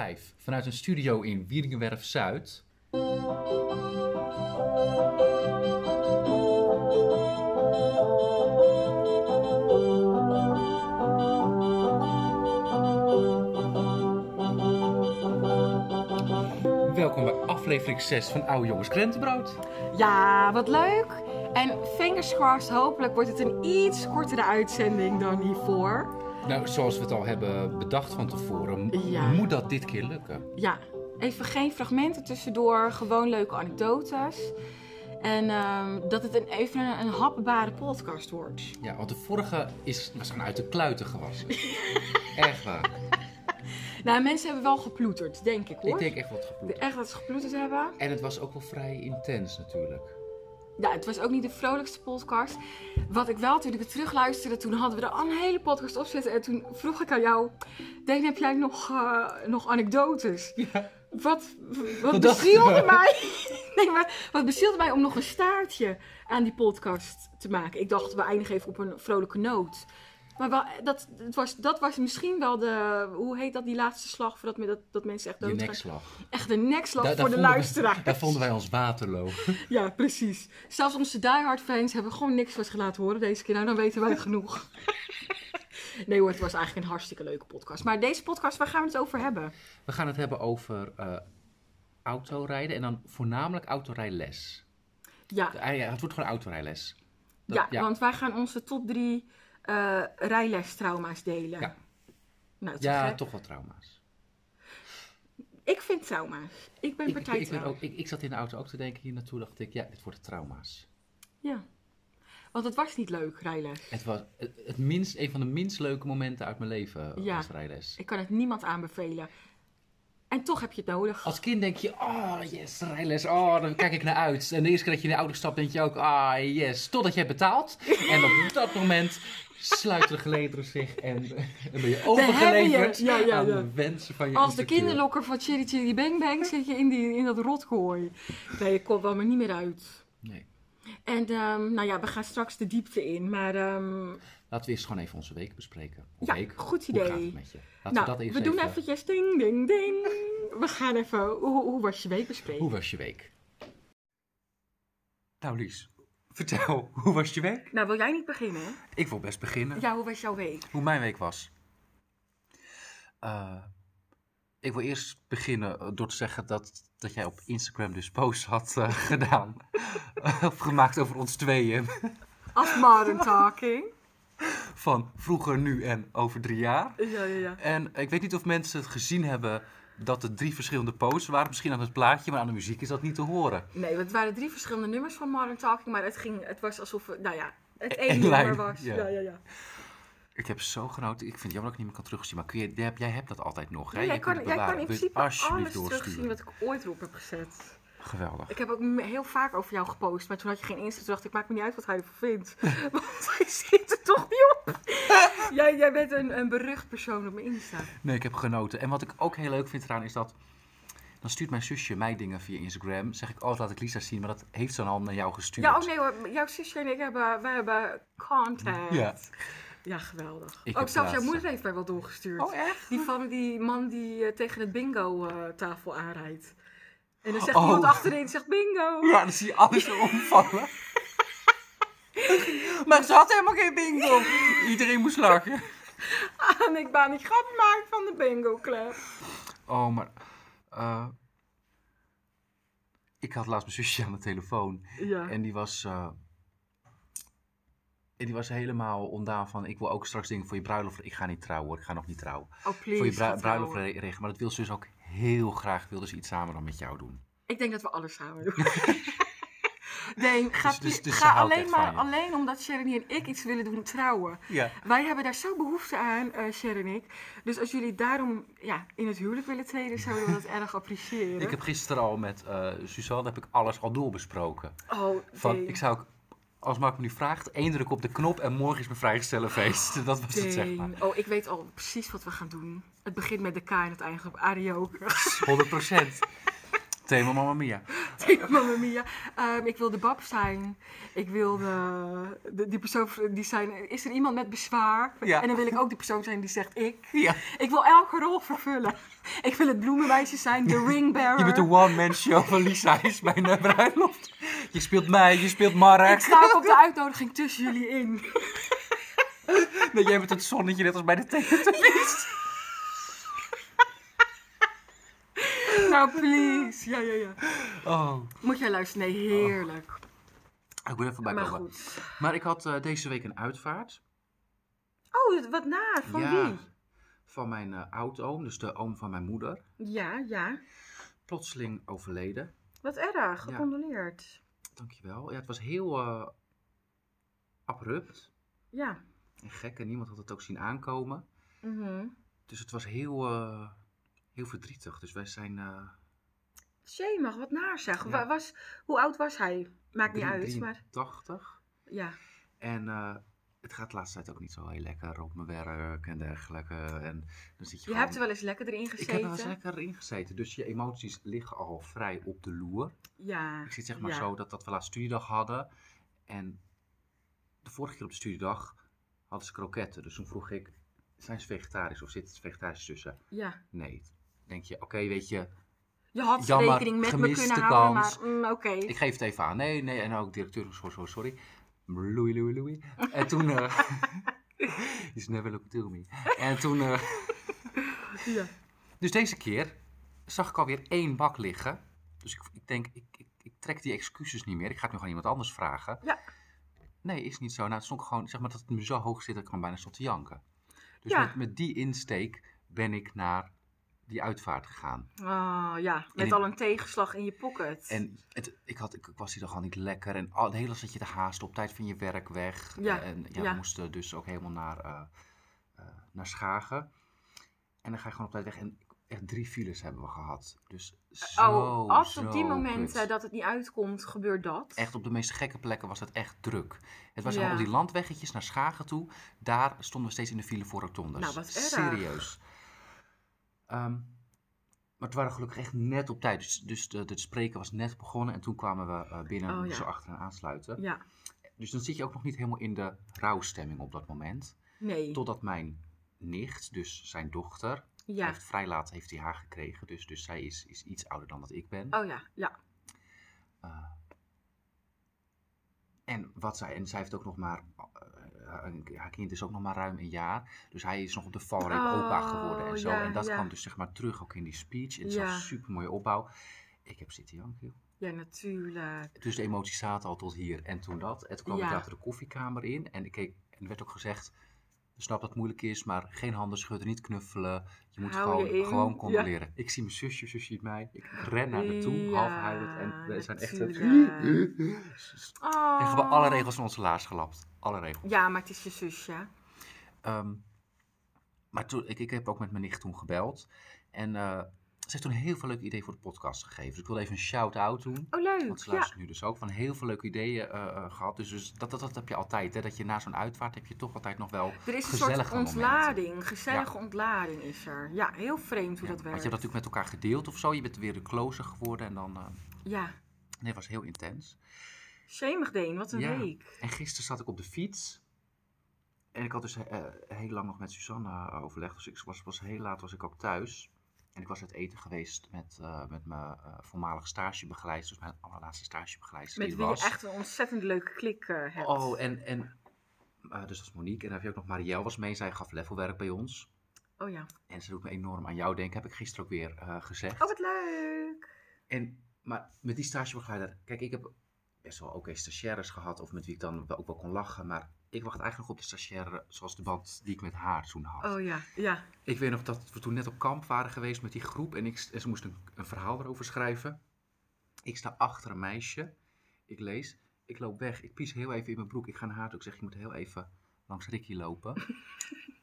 5. Vanuit een studio in Wieringenwerf Zuid. Welkom bij aflevering 6 van Oude Jongens Krentenbrood. Ja, wat leuk. En fingers crossed, hopelijk wordt het een iets kortere uitzending dan hiervoor. Nou, zoals we het al hebben bedacht van tevoren, Ja. moet dat dit keer lukken. Ja, even geen fragmenten tussendoor, gewoon leuke anekdotes. En ehm, dat het een, even een, een hapbare podcast wordt. Ja, want de vorige is, was uit de kluiten gewassen. Echt waar. Nou, mensen hebben wel geploeterd, denk ik hoor. Ik denk echt wat geploegd. Echt dat ze geploeterd hebben. En het was ook wel vrij intens natuurlijk. Ja, het was ook niet de vrolijkste podcast. Wat ik wel, toen ik het terugluisterde, toen hadden we er al een hele podcast op zitten. En toen vroeg ik aan jou, Deen, heb jij nog, eh, nog anekdotes? Ja. Wat, wat Wat bezielde mij? Nee, maar wat bezielde mij om nog een staartje aan die podcast te maken? Ik dacht, we eindigen even op een vrolijke noot. Maar wel, dat, het was, dat was misschien wel de, hoe heet dat, die laatste slag voordat me- dat, dat mensen echt Je doodgaan. nekslag. Echt een nekslag voor de we- luisteraars. Daar vonden wij ons Waterloo. Ja, precies. Zelfs onze diehard fans hebben gewoon niks wat laten horen deze keer. Nou, dan weten wij genoeg. nee hoor, het was eigenlijk een hartstikke leuke podcast. Maar deze podcast, waar gaan we het over hebben? We gaan het hebben over eh, autorijden en dan voornamelijk autorijles. Ja, Ah ja, het wordt gewoon autorijles. Dat- ja, ja. want wij gaan onze top drie eh rijlestrauma's delen. Ja. Nou, te Ja, gek. toch wel trauma's. Ik vind trauma's. Ik ben Ik, ik, partij ik, ben ook, ik, ik zat in de auto ook te denken hier naartoe, dacht ik, ja, dit wordt trauma's. Ja. Want het was niet leuk, rijles. Het was het, het minst, een van de minst leuke momenten uit mijn leven Ja. als rijles. Ik kan het niemand aanbevelen. En toch heb je het nodig. Als kind denk je, oh yes, rijles, oh, dan kijk ik naar uit. En de eerste keer dat je in de auto stapt, denk je ook, ah yes, totdat je hebt betaald. En op dat moment sluiten de gelederen zich en, en ben je overgeleverd je. Ja, ja, aan ja. de wensen van je Als de kinderlokker van Chitty Chitty Bang Bang zit je in, die, in dat rotgooi. Nee, ik kom wel maar niet meer uit. Nee. En ehm, nou ja, we gaan straks de diepte in. Maar ehm, Laten we eerst gewoon even onze week bespreken. Hoe Ja, week? goed Hoe idee. gaat het met je? Laten nou, we dat we, eerst doen even... eventjes ding, ding, ding. We gaan even, hoe, hoe was je week bespreken? Hoe was je week? Nou Lies, vertel, hoe was je week? Nou, wil jij niet beginnen? Ik wil best beginnen. Ja, hoe was jouw week? Hoe mijn week was. Eh, ik wil eerst beginnen eh, door te zeggen dat, dat jij op Instagram dus posts had eh, gedaan. of gemaakt over ons tweeën. Modern talking. Van vroeger, nu en over drie jaar. Ja, ja, ja. En ik weet niet of mensen het gezien hebben dat er drie verschillende posts waren. Misschien aan het plaatje, maar aan de muziek is dat niet te horen. Nee, het waren drie verschillende nummers van modern talking. Maar het, ging, het was alsof, het, nou ja, het Eén één nummer lijn, was. ja. Ja, ja, ja. Ik heb zo genoten. Ik vind het jammer dat ik niet meer kan terugzien. Maar kun je, jij, hebt- dat altijd nog. Hè? Ja, jij, kan, jij kan in principe alles terugzien wat ik ooit erop heb gezet. Geweldig. Ik heb ook heel vaak over jou gepost, maar toen had je geen Insta. Toen dacht ik, maakt me niet uit wat hij ervan vindt. Want hij zit er toch niet op. jij, jij bent een, een berucht persoon op mijn Insta. Nee, ik heb genoten. En wat ik ook heel leuk vind eraan is dat... Dan stuurt mijn zusje mij dingen via Instagram. Zeg ik, oh, laat ik Lisa zien. Maar dat heeft ze dan al naar jou gestuurd. Ja, oh nee hoor, jouw zusje en ik hebben, wij hebben contact. Ja. Ja, geweldig. Ik ook zelfs jouw moeder heeft mij wel doorgestuurd. Oh, echt? Die van die man die eh, tegen het bingo-tafel aanrijdt. En dan zegt Oh. iemand achterin, zegt bingo. Ja, dan zie je alles omvallen. maar ze had helemaal geen bingo. Iedereen moest lachen. En ik ben niet grap gemaakt van de bingo-club. Oh, maar... eh, ik had laatst mijn zusje aan de telefoon. Ja. En die was... eh, en die was helemaal ondaan van... Ik wil ook straks dingen voor je bruiloft. Ik ga niet trouwen hoor. Ik ga nog niet trouwen. Oh, please. voor je bruiloft regelen. Maar dat wil ze dus ook heel graag. Wilde ze iets samen dan met jou doen. Ik denk dat we alles samen doen. nee, ga, Dus- dus- dus ga houdt alleen maar alleen omdat Sharon en ik iets willen doen trouwen. Ja. Wij hebben daar zo behoefte aan, eh Sharon en ik. Dus als jullie daarom ja, in het huwelijk willen treden, zouden we dat erg appreciëren. Ik heb gisteren al met eh Suzanne heb ik alles al doorbesproken. Oh, Van, Deen. ik zou ook, als Mark me nu vraagt, één druk op de knop en morgen is mijn vrijgestellenfeest. Dat was het, zeg maar. Oh, ik weet al precies wat we gaan doen. Het begint met de K en het eindigt op Arioke. 100 procent. Thema Mamma Mia. Mamma mia. Ehm, ik wil de bab zijn. Ik wil de, de- die persoon die zijn. Is er iemand met bezwaar? Ja. En dan wil ik ook die persoon zijn die zegt ik. Ja. Ik wil elke rol vervullen. Ik wil het bloemenmeisje zijn, de ringbearer. Je bent de one-man show van Lisa is bij een bruiloft. Je speelt mij, je speelt Mark. Ik sta ook op de uitnodiging tussen jullie in. Nee, jij bent het zonnetje net als bij de Teletubbies. Nou, please. Ja, ja, ja. Oh. Moet jij luisteren? Nee, heerlijk. Ik moet even maar bijkomen. goed. Maar ik had eh, deze week een uitvaart. Oh, wat naar. Van Ja. wie? Van mijn eh oudoom, dus de oom van mijn moeder. Ja, ja. Plotseling overleden. Wat erg. Ja. Gecondoleerd. Dankjewel. Ja, het was heel eh, abrupt Ja. en gek en niemand had het ook zien aankomen. Mhm. Dus het was heel, heel verdrietig. Dus wij zijn Shee, mag wat naar zeg. Ja. Wa- Was, hoe oud was hij? Maakt niet drie- uit, maar 83. ja. En eh, het gaat de laatste tijd ook niet zo heel lekker op mijn werk en dergelijke. En dan zit je, Je gewoon- hebt er wel eens lekker erin Ik gezeten. heb er wel eens lekker in gezeten. Dus je emoties liggen al vrij op de loer. Ja. Ik zit zeg maar ja. zo dat, dat we laatst studiedag hadden. En de vorige keer op de studiedag hadden ze kroketten. Dus toen vroeg ik, zijn ze vegetarisch of zit het vegetarisch tussen? Ja. Nee. Denk je, oké, weet je, Je had Jammer, rekening met me kunnen houden, maar mm, oké. ik geef het even aan. Nee, nee. En ook directeur, sorry, sorry, sorry. Louis, Louis, Louis. En toen... eh He's never looked to me. En toen... eh, Ja. Dus deze keer zag ik alweer één bak liggen. Dus ik, ik denk, ik, ik, ik trek die excuses niet meer. Ik ga het nu gewoon iemand anders vragen. Ja. Nee, is niet zo. Nou, het stond gewoon, zeg maar dat het me zo hoog zit dat ik gewoon bijna stond te janken. Dus Ja. met, met die insteek ben ik naar die uitvaart gegaan. Oh, ja, met al een tegenslag in je pocket. En het, ik, had, ik, ik was hier toch al niet lekker. En al, de hele zat je te haasten op tijd van je werk weg. Ja, En ja, ja. we moesten dus ook helemaal naar, eh, eh, naar Schagen. En dan ga je gewoon op tijd weg. En echt drie files hebben we gehad. Dus zo, oh, als op die momenten kut. dat het niet uitkomt, gebeurt dat. Echt op de meest gekke plekken was het echt druk. Het was Ja. die landweggetjes naar Schagen toe. Daar stonden we steeds in de file voor rotondes. Nou, wat erg. Serieus. Ehm, maar het waren gelukkig echt net op tijd. Dus, dus de, de spreken was net begonnen. En toen kwamen we eh, binnen Oh, en ja. zo achteraan aansluiten. Ja, Dus dan zit je ook nog niet helemaal in de rouwstemming op dat moment. nee. Totdat mijn nicht, dus zijn dochter, Ja. heeft vrij laat heeft hij haar gekregen. Dus, dus zij is, is iets ouder dan dat ik ben. Oh ja, ja. Uh, en, wat zij, en zij heeft ook nog maar, uh, een- haar kind is ook nog maar ruim een jaar. Dus hij is nog op de valreep Oh, opa geworden en zo. ja, en dat ja. kwam dus zeg maar terug ook in die speech. En Ja. zo'n super mooie opbouw. Ik heb zitten janken. Ja, natuurlijk. Dus de emoties zaten al tot hier en toen dat. En toen kwam ik later de koffiekamer in. En ik keek, en er werd ook gezegd, ik snap dat het moeilijk is, maar geen handen schudden, niet knuffelen. Je moet Hou je gewoon, gewoon condoleren. Ik zie mijn zusje, zusje ziet mij. Ik ren naar me toe, half huilend. En we zijn echt... natuurlijk. Oh. En we alle regels van onze laars gelapt. Alle regels. Ja, maar het is je zusje. Ehm, maar toen, ik, ik heb ook met mijn nicht toen gebeld. En eh, ze heeft toen heel veel leuke ideeën voor de podcast gegeven. Dus ik wilde even een shout-out doen. Oh, leuk. Want ze Ja. luistert nu dus ook. Van heel veel leuke ideeën eh, eh, gehad. Dus, dus dat, dat, dat heb je altijd. Hè? Dat je na zo'n uitvaart heb je toch altijd nog wel Er is een soort momenten. ontlading, gezellige ontlading is er. Ja, heel vreemd hoe Ja, dat want je werkt. hebt dat natuurlijk met elkaar gedeeld of zo. Je bent weer de closer geworden. En dan... eh, Ja, nee, het was heel intens. Shemig Deen, wat een Ja. week. En gisteren zat ik op de fiets. En ik had dus eh, heel lang nog met Suzanne eh, overlegd. Dus ik was, was heel laat was ik ook thuis. En ik was uit eten geweest met, eh, met mijn eh, voormalige stagebegeleidster. Dus mijn allerlaatste stagebegeleidster Met die wie je echt een ontzettend leuke klik hebt. Oh, en, en dus dat is Monique. En dan heb je ook nog Marielle was mee. Zij gaf levelwerk bij ons. Oh ja. En ze doet me enorm aan jou denken. Heb ik gisteren ook weer gezegd. Oh, wat leuk. En, maar met die stagebegeleider, kijk, ik heb best wel oké stagiaires gehad, of met wie ik dan ook wel kon lachen, maar ik wacht eigenlijk op de stagiaire zoals de band die ik met haar toen had. Oh ja, ja. Ik weet nog dat we toen net op kamp waren geweest met die groep en, ik, en ze moesten een, een verhaal erover schrijven. Ik sta achter een meisje, ik lees, ik loop weg, ik pies heel even in mijn broek, ik ga naar haar toe, ik zeg je moet heel even langs Ricky lopen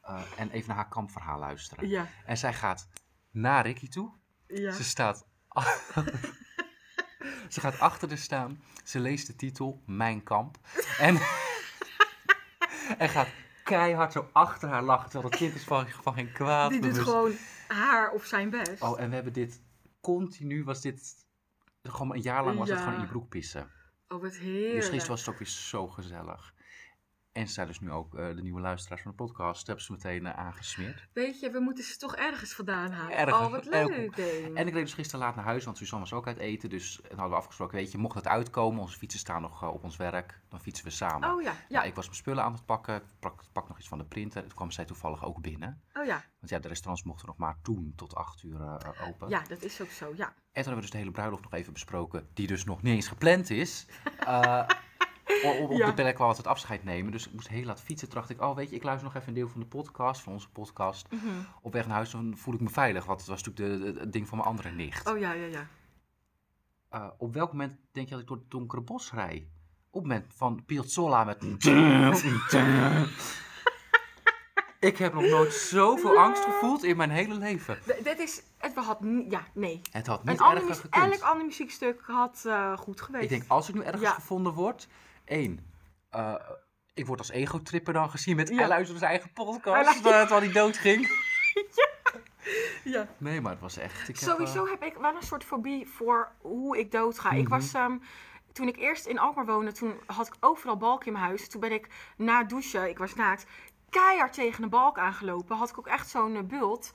eh, en even naar haar kampverhaal luisteren. Ja, En zij gaat naar Ricky toe, ja. ze staat. ze gaat achter er staan. Ze leest de titel Mijn kamp. En, en gaat keihard zo achter haar lachen. Terwijl dat kind is van, van geen kwaad. Die doet bewust. gewoon haar of zijn best. Oh, en we hebben dit continu. Was dit Gewoon een jaar lang was het Ja. gewoon in je broek pissen. Oh, wat heerlijk. Dus gisteren was het ook weer zo gezellig. En ze zijn dus nu ook eh, de nieuwe luisteraars van de podcast. Hebben ze meteen eh, aangesmeerd. Weet je, we moeten ze toch ergens vandaan halen. Ergens, Oh, wat leuk. En ik reed dus gisteren laat naar huis, want Suzanne was ook uit eten. Dus dan hadden we afgesproken, weet je, mocht het uitkomen, onze fietsen staan nog eh, op ons werk, dan fietsen we samen. Oh ja, Ja, ja. ik was mijn spullen aan het pakken, ik pak, pak nog iets van de printer. Toen kwam zij toevallig ook binnen. Oh ja. Want ja, de restaurants mochten nog maar toen tot acht uur open. Ja, dat is ook zo, ja. En toen hebben we dus de hele bruiloft nog even besproken, die dus nog niet eens gepland is. Op op Ja. de plek waar we het afscheid nemen. Dus ik moest heel laat fietsen. Toen dacht ik, oh weet je, ik luister nog even een deel van de podcast, van onze podcast. Mhm. Op weg naar huis, dan voel ik me veilig. Want het was natuurlijk de, de- het ding van mijn andere nicht. Oh ja, ja, ja. Eh, op welk moment denk je dat ik door het donkere bos rijd? Op het moment van Piazzolla met... ik heb nog nooit zoveel angst gevoeld in mijn hele leven. Dit is, het had, ja, nee. Het had niet erger muzie- gekund. elk ander muziekstuk had eh, goed geweest. Ik denk, als ik nu ergens Ja. gevonden word... één, eh, ik word als ego-tripper dan gezien met... Ja. Hij luisterde zijn eigen Hij podcast, luistert- eh, terwijl hij dood ging. ja. Nee, maar het was echt... Ik heb, Sowieso eh, heb ik wel een soort fobie voor hoe ik doodga. Ik Mhm. was, ehm, toen ik eerst in Alkmaar woonde, toen had ik overal balken in mijn huis. Toen ben ik na het douchen, ik was naakt, keihard tegen een balk aangelopen. Had ik ook echt zo'n eh, bult.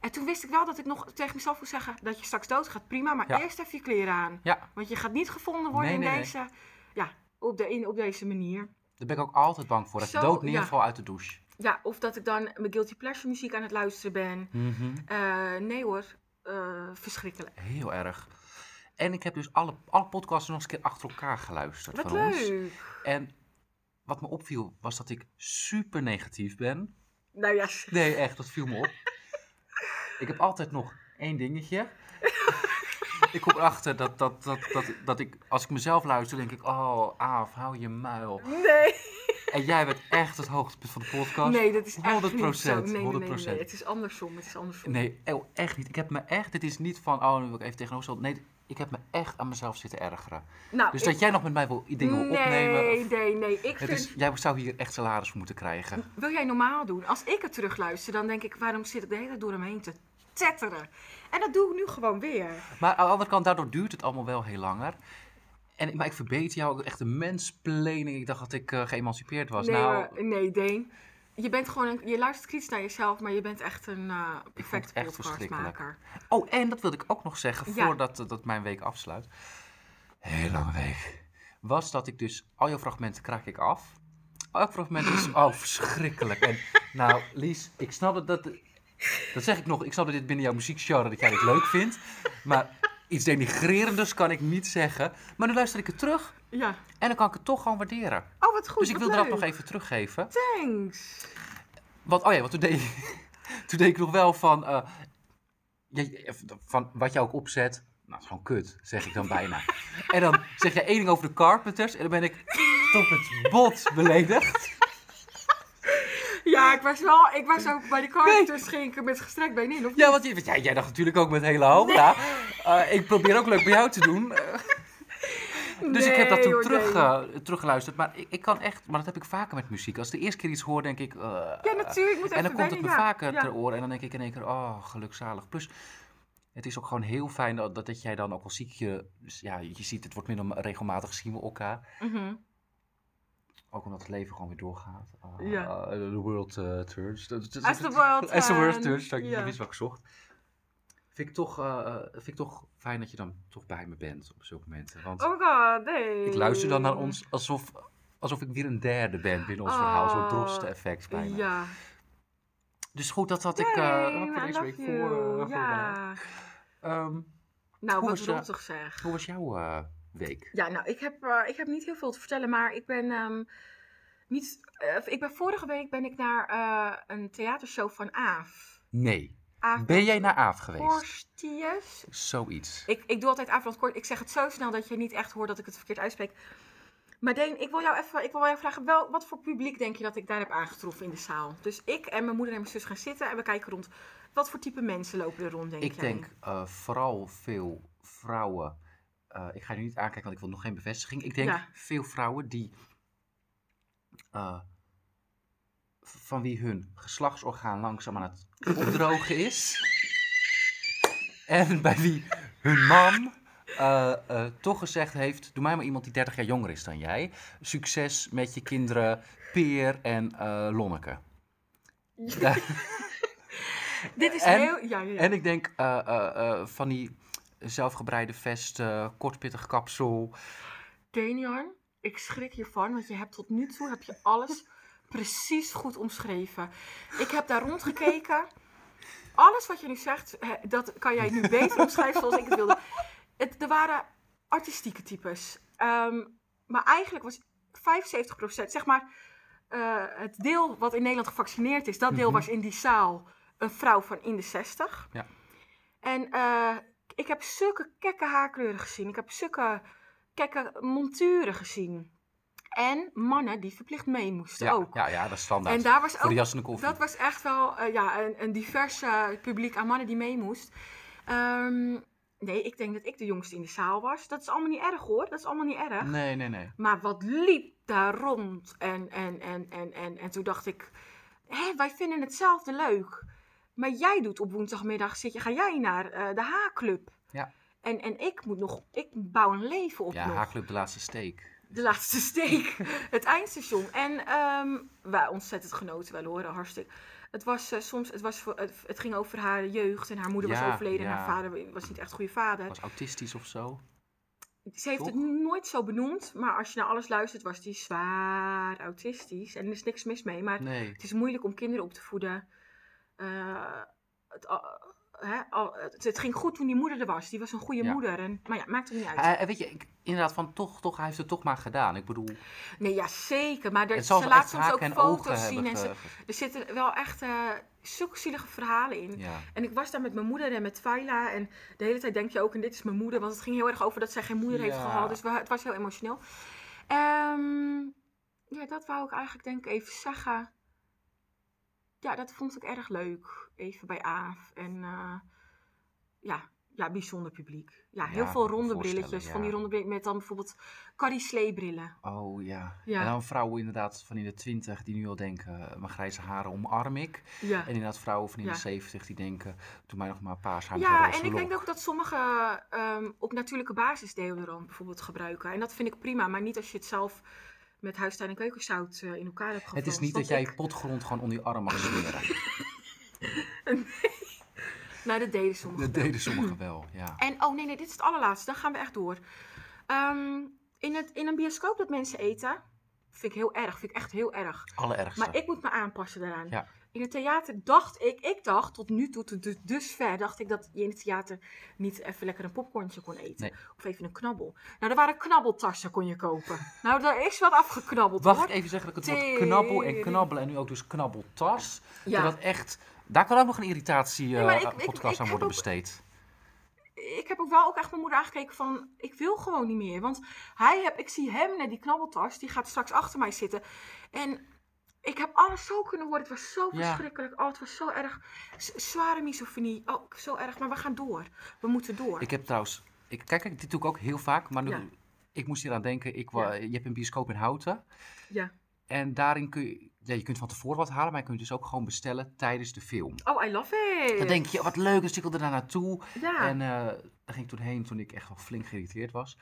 En toen wist ik wel dat ik nog tegen mezelf moest zeggen dat je straks doodgaat. Prima, maar Ja. eerst even je kleren aan. Ja, Want je gaat niet gevonden worden Nee, in nee, nee. deze, ja, op, de, in, op deze manier. daar ben ik ook altijd bang voor. Dat Zo, dood ja. neervalt uit de douche. Ja, of dat ik dan mijn guilty pleasure muziek aan het luisteren ben. Mhm. Eh, nee hoor, Eh, verschrikkelijk. Heel erg. En ik heb dus alle, alle podcasts nog eens een keer achter elkaar geluisterd Wat van ons. leuk. En wat me opviel was dat ik super negatief ben. Nou ja, Nee, echt, dat viel me op. ik heb altijd nog één dingetje. ik kom erachter dat, dat, dat, dat, dat ik, als ik mezelf luister, denk ik, oh, Aaf, hou je muil. nee. En jij bent echt het hoogtepunt van de podcast. Nee, dat is echt 100%, niet zo. Nee, nee, nee, 100%. nee, Het is andersom. Het is andersom. Nee, oh, echt niet. Ik heb me echt, het is niet van, oh, nu wil ik even tegenover staan. Nee, ik heb me echt aan mezelf zitten ergeren. Nou, Dus ik- dat jij nog met mij wil, dingen wil opnemen. Nee, of- nee, nee. Ik vind... is, jij zou hier echt salaris voor moeten krijgen. Wil jij normaal doen? Als ik het terugluister, dan denk ik, waarom zit ik de hele tijd door hem heen te tetteren? En dat doe ik nu gewoon weer. Maar aan de andere kant, daardoor duurt het allemaal wel heel langer. En, maar ik verbeter jou ook echt een mensplening. Ik dacht dat ik eh, geëmancipeerd was. nee, nou, hoor, nee, Deen. Je bent gewoon een, je luistert kritisch naar jezelf, maar je bent echt een eh perfecte podcastmaker. Oh, en dat wilde ik ook nog zeggen Ja. voordat dat mijn week afsluit. Heel lange week. Was dat ik dus, al jouw fragmenten kraak ik af. Elk fragment is, oh verschrikkelijk. En nou Lies, ik snap het, dat, dat zeg ik nog, ik snap dat dit binnen jouw muziekgenre, dat jij dit leuk vindt. Maar iets denigrerendes kan ik niet zeggen. Maar nu luister ik het terug Ja. en dan kan ik het toch gewoon waarderen. Oh, wat goed. dus ik wat wilde dat nog even teruggeven. Thanks. Want, oh ja, want toen deed, toen deed ik nog wel van, eh, van wat je ook opzet. Nou, het is gewoon kut, zeg ik dan bijna. en dan zeg jij één ding over de Carpenters en dan ben ik tot het bot beledigd. Ja, ik was wel, ik was ook bij de Carpenters ging ik met gestrekt been in, of niet? Ja, want want jij, jij dacht natuurlijk ook met hele hoofd. Eh, ik probeer ook leuk bij jou te doen. Eh, dus ik heb dat Nee, toen hoor, terug, nee. eh, teruggeluisterd. Maar ik, ik kan echt, maar dat heb ik vaker met muziek. Als ik de eerste keer iets hoor, denk ik... Ja, natuurlijk. Moet En dan komt het me ja. vaker Ja. ter oren en dan denk ik in één keer, oh, gelukzalig. Plus, het is ook gewoon heel fijn dat, dat, dat jij dan ook al ziek je, dus ja, je ziet, het wordt minder regelmatig zien we elkaar. Mhm. Ook omdat het leven gewoon weer doorgaat. Ah, Ja. The world uh, turns. Dat- As the world As the world turns, ik niet wist wat ik zocht. Vind ik, toch, eh, vind ik toch fijn dat je dan toch bij me bent op zulke momenten. Want Oh god, nee. ik luister dan naar ons alsof, alsof ik weer een derde ben binnen ons verhaal. Zo'n Oh, drosten-effect bijna. Ja. Dus goed, dat had ik eh, Yay, voor deze week voor, eh. Ja. Ehm, Nou, wat was je- rottig zeg. hoe was jouw eh, week? Ja, nou, ik heb, eh, ik heb niet heel veel te vertellen, maar ik ben ehm, niet... eh, ik ben vorige week ben ik naar eh, een theatershow van Aaf. Nee. Aaf Ben jij naar Aaf geweest? Korstius. Zoiets. Ik, ik doe altijd Aaf kort. Ik zeg het zo snel dat je niet echt hoort dat ik het verkeerd uitspreek. Maar Deen, ik wil jou even, ik wil jou vragen, wel, wat voor publiek denk je dat ik daar heb aangetroffen in de zaal? Dus ik en mijn moeder en mijn zus gaan zitten en we kijken rond. Wat voor type mensen lopen er rond, denk Ik jij? denk vooral veel vrouwen. Eh, ik ga je nu niet aankijken, want ik wil nog geen bevestiging. Ik denk Ja. veel vrouwen die. eh, van wie hun geslachtsorgaan langzaam aan het opdrogen is. En bij wie hun man eh, toch gezegd heeft: Doe mij maar iemand die 30 jaar jonger is dan jij. Succes met je kinderen Peer en Lonneke. Ja. Dit is En- heel... Ja, ja. En ik denk van die zelfgebreide vesten, kortpittig kapsel. Denian, ik schrik hiervan, want je hebt tot nu toe heb je alles precies goed omschreven. Ik heb daar rondgekeken. Alles wat je nu zegt, dat kan jij nu beter omschrijven zoals ik het wilde. Het, er waren artistieke types. Ehm, maar eigenlijk was 75%, zeg maar, eh, het deel wat in Nederland gevaccineerd is, dat deel Mhm. was in die zaal een vrouw van in de 60. Ja. En eh, ik heb zulke kekke haarkleuren gezien. Ik heb zulke kekke monturen gezien. En mannen die verplicht mee moesten Ja, ook. ja, ja, dat is standaard. En daar was Voor de ook jas en de koffie. dat was echt wel eh, ja, een, een divers publiek aan mannen die mee moest. Ehm, nee, ik denk dat ik de jongste in de zaal was. Dat is allemaal niet erg hoor. Dat is allemaal niet erg. Nee, nee, nee. Maar wat liep daar rond? En, en, en, en, en, en toen dacht ik, hé, wij vinden hetzelfde leuk. Maar jij doet op woensdagmiddag, zit je, ga jij naar eh, de H-club. Ja. En, en ik moet nog, ik bouw een leven op Ja, nog. Haarclub de laatste steek. De laatste steek, het eindstation. En ehm wij ontzettend genoten wel hoor, hartstikke. Het was eh, soms, het, was voor, het, het ging over haar jeugd en haar moeder was Ja, overleden en haar vader was niet echt een goede vader. Was autistisch of zo? Ze heeft Toch? het nooit zo benoemd, maar als je naar alles luistert, was die zwaar autistisch. En er is niks mis mee, maar Nee. het is moeilijk om kinderen op te voeden. Eh, het, al- hè, al- het, het ging goed toen die moeder er was. Die was een goede Ja. moeder. En, maar ja, maakt het niet uit. Eh, weet je, ik, inderdaad, van toch, toch, hij heeft het toch maar gedaan. Ik bedoel, nee, ja, zeker. Maar er, ze laat soms ook foto's zien. En ze, er zitten wel echt eh zulke zielige verhalen in. ja. En ik was daar met mijn moeder en met Twyla. En de hele tijd denk je ook, en dit is mijn moeder. Want het ging heel erg over dat zij geen moeder heeft gehad. Dus we- het was heel emotioneel. Ehm, ja, dat wou ik eigenlijk denk ik even zeggen. Ja, dat vond ik erg leuk. Even bij Aaf. En eh, ja, ja, bijzonder publiek. Ja, heel Ja, veel ronde brilletjes. ja. Van die ronde brilletjes met dan bijvoorbeeld Carrie Slee brillen. Oh ja. Ja. En dan vrouwen inderdaad van in de twintig die nu al denken, mijn grijze haren omarm ik. En inderdaad vrouwen van in de zeventig die denken, doe mij nog maar een paars haar Ja, en ik denk ook dat sommige ehm, op natuurlijke basis deodorant bijvoorbeeld gebruiken. En dat vind ik prima, maar niet als je het zelf met huistuin en keukenzout eh, in elkaar hebt Het is niet dat jij ik- potgrond gewoon onder je arm mag smeren. Nou, dat deden sommigen. Dat deden sommigen wel, ja. En, oh nee, nee, dit is het allerlaatste. Dan gaan we echt door. Ehm, in, het, in een bioscoop dat mensen eten, vind ik heel erg. Vind ik echt heel erg. Allerergste. Maar ik moet me aanpassen daaraan. Ja. In het theater dacht ik, ik dacht tot nu toe, tot dus- dusver, dacht ik dat je in het theater niet even lekker een popcornje kon eten. Nee. Of even een knabbel. Nou, er waren knabbeltassen kon je kopen. nou, daar is wat afgeknabbeld Wacht hoor. ik even zeggen dat ik het woord knabbel en knabbelen en nu ook dus knabbeltas. Ja. Dat echt, daar kan ook nog een irritatie Nee, maar eh, ik- ik- aan worden besteed. ik heb ook wel ook echt mijn moeder aangekeken van, ik wil gewoon niet meer. Want hij heb, ik zie hem met die knabbeltas, die gaat straks achter mij zitten. En ik heb alles zo kunnen horen. Het was zo Ja. verschrikkelijk. Oh, het was zo erg. Z- zware misofonie. Oh, zo erg. Maar we gaan door. We moeten door. Ik heb trouwens, ik, kijk, kijk, dit doe ik ook heel vaak, maar nu, Ja. ik moest hier aan denken. Ik, Je hebt een bioscoop in Houten Ja. en daarin kun je, ja, je kunt van tevoren wat halen, maar je kunt dus ook gewoon bestellen tijdens de film. Oh, I love it. Dan denk je, wat leuk, dus ik wilde daar naartoe. Ja. En eh, daar ging ik toen heen toen ik echt wel flink geïrriteerd was.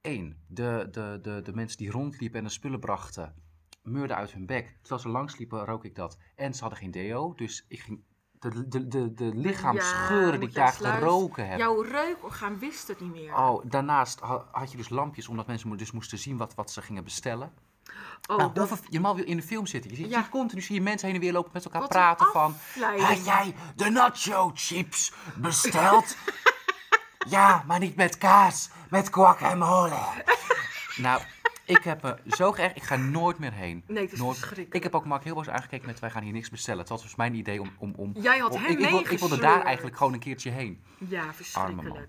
Eén, de, de, de, de mensen die rondliepen en de spullen brachten, meurden uit hun bek. Terwijl ze langsliepen, rook ik dat. En ze hadden geen deo, dus ik ging... De, de, de, de lichaamsgeuren die moet ik daar geroken heb. Jouw reukorgaan wist het niet meer. Oh, daarnaast ha- had je dus lampjes, omdat mensen dus moesten zien wat, wat ze gingen bestellen. Oh, nou, dat- je mag in de film zitten. Je ziet, Ja. continu zie je mensen heen en weer lopen met elkaar wat praten van... Had jij de nacho chips besteld? ja, maar niet met kaas, met guacamole. nou, ik heb me zo geërgerd, ik ga nooit meer heen. Nee, het is nooit. verschrikkelijk. Ik heb ook Mark heel boos aangekeken met wij gaan hier niks bestellen. Het was dus mijn idee om... om, om Jij had om- hem ik, ik, wil- ik wilde daar eigenlijk gewoon een keertje heen. Ja, verschrikkelijk.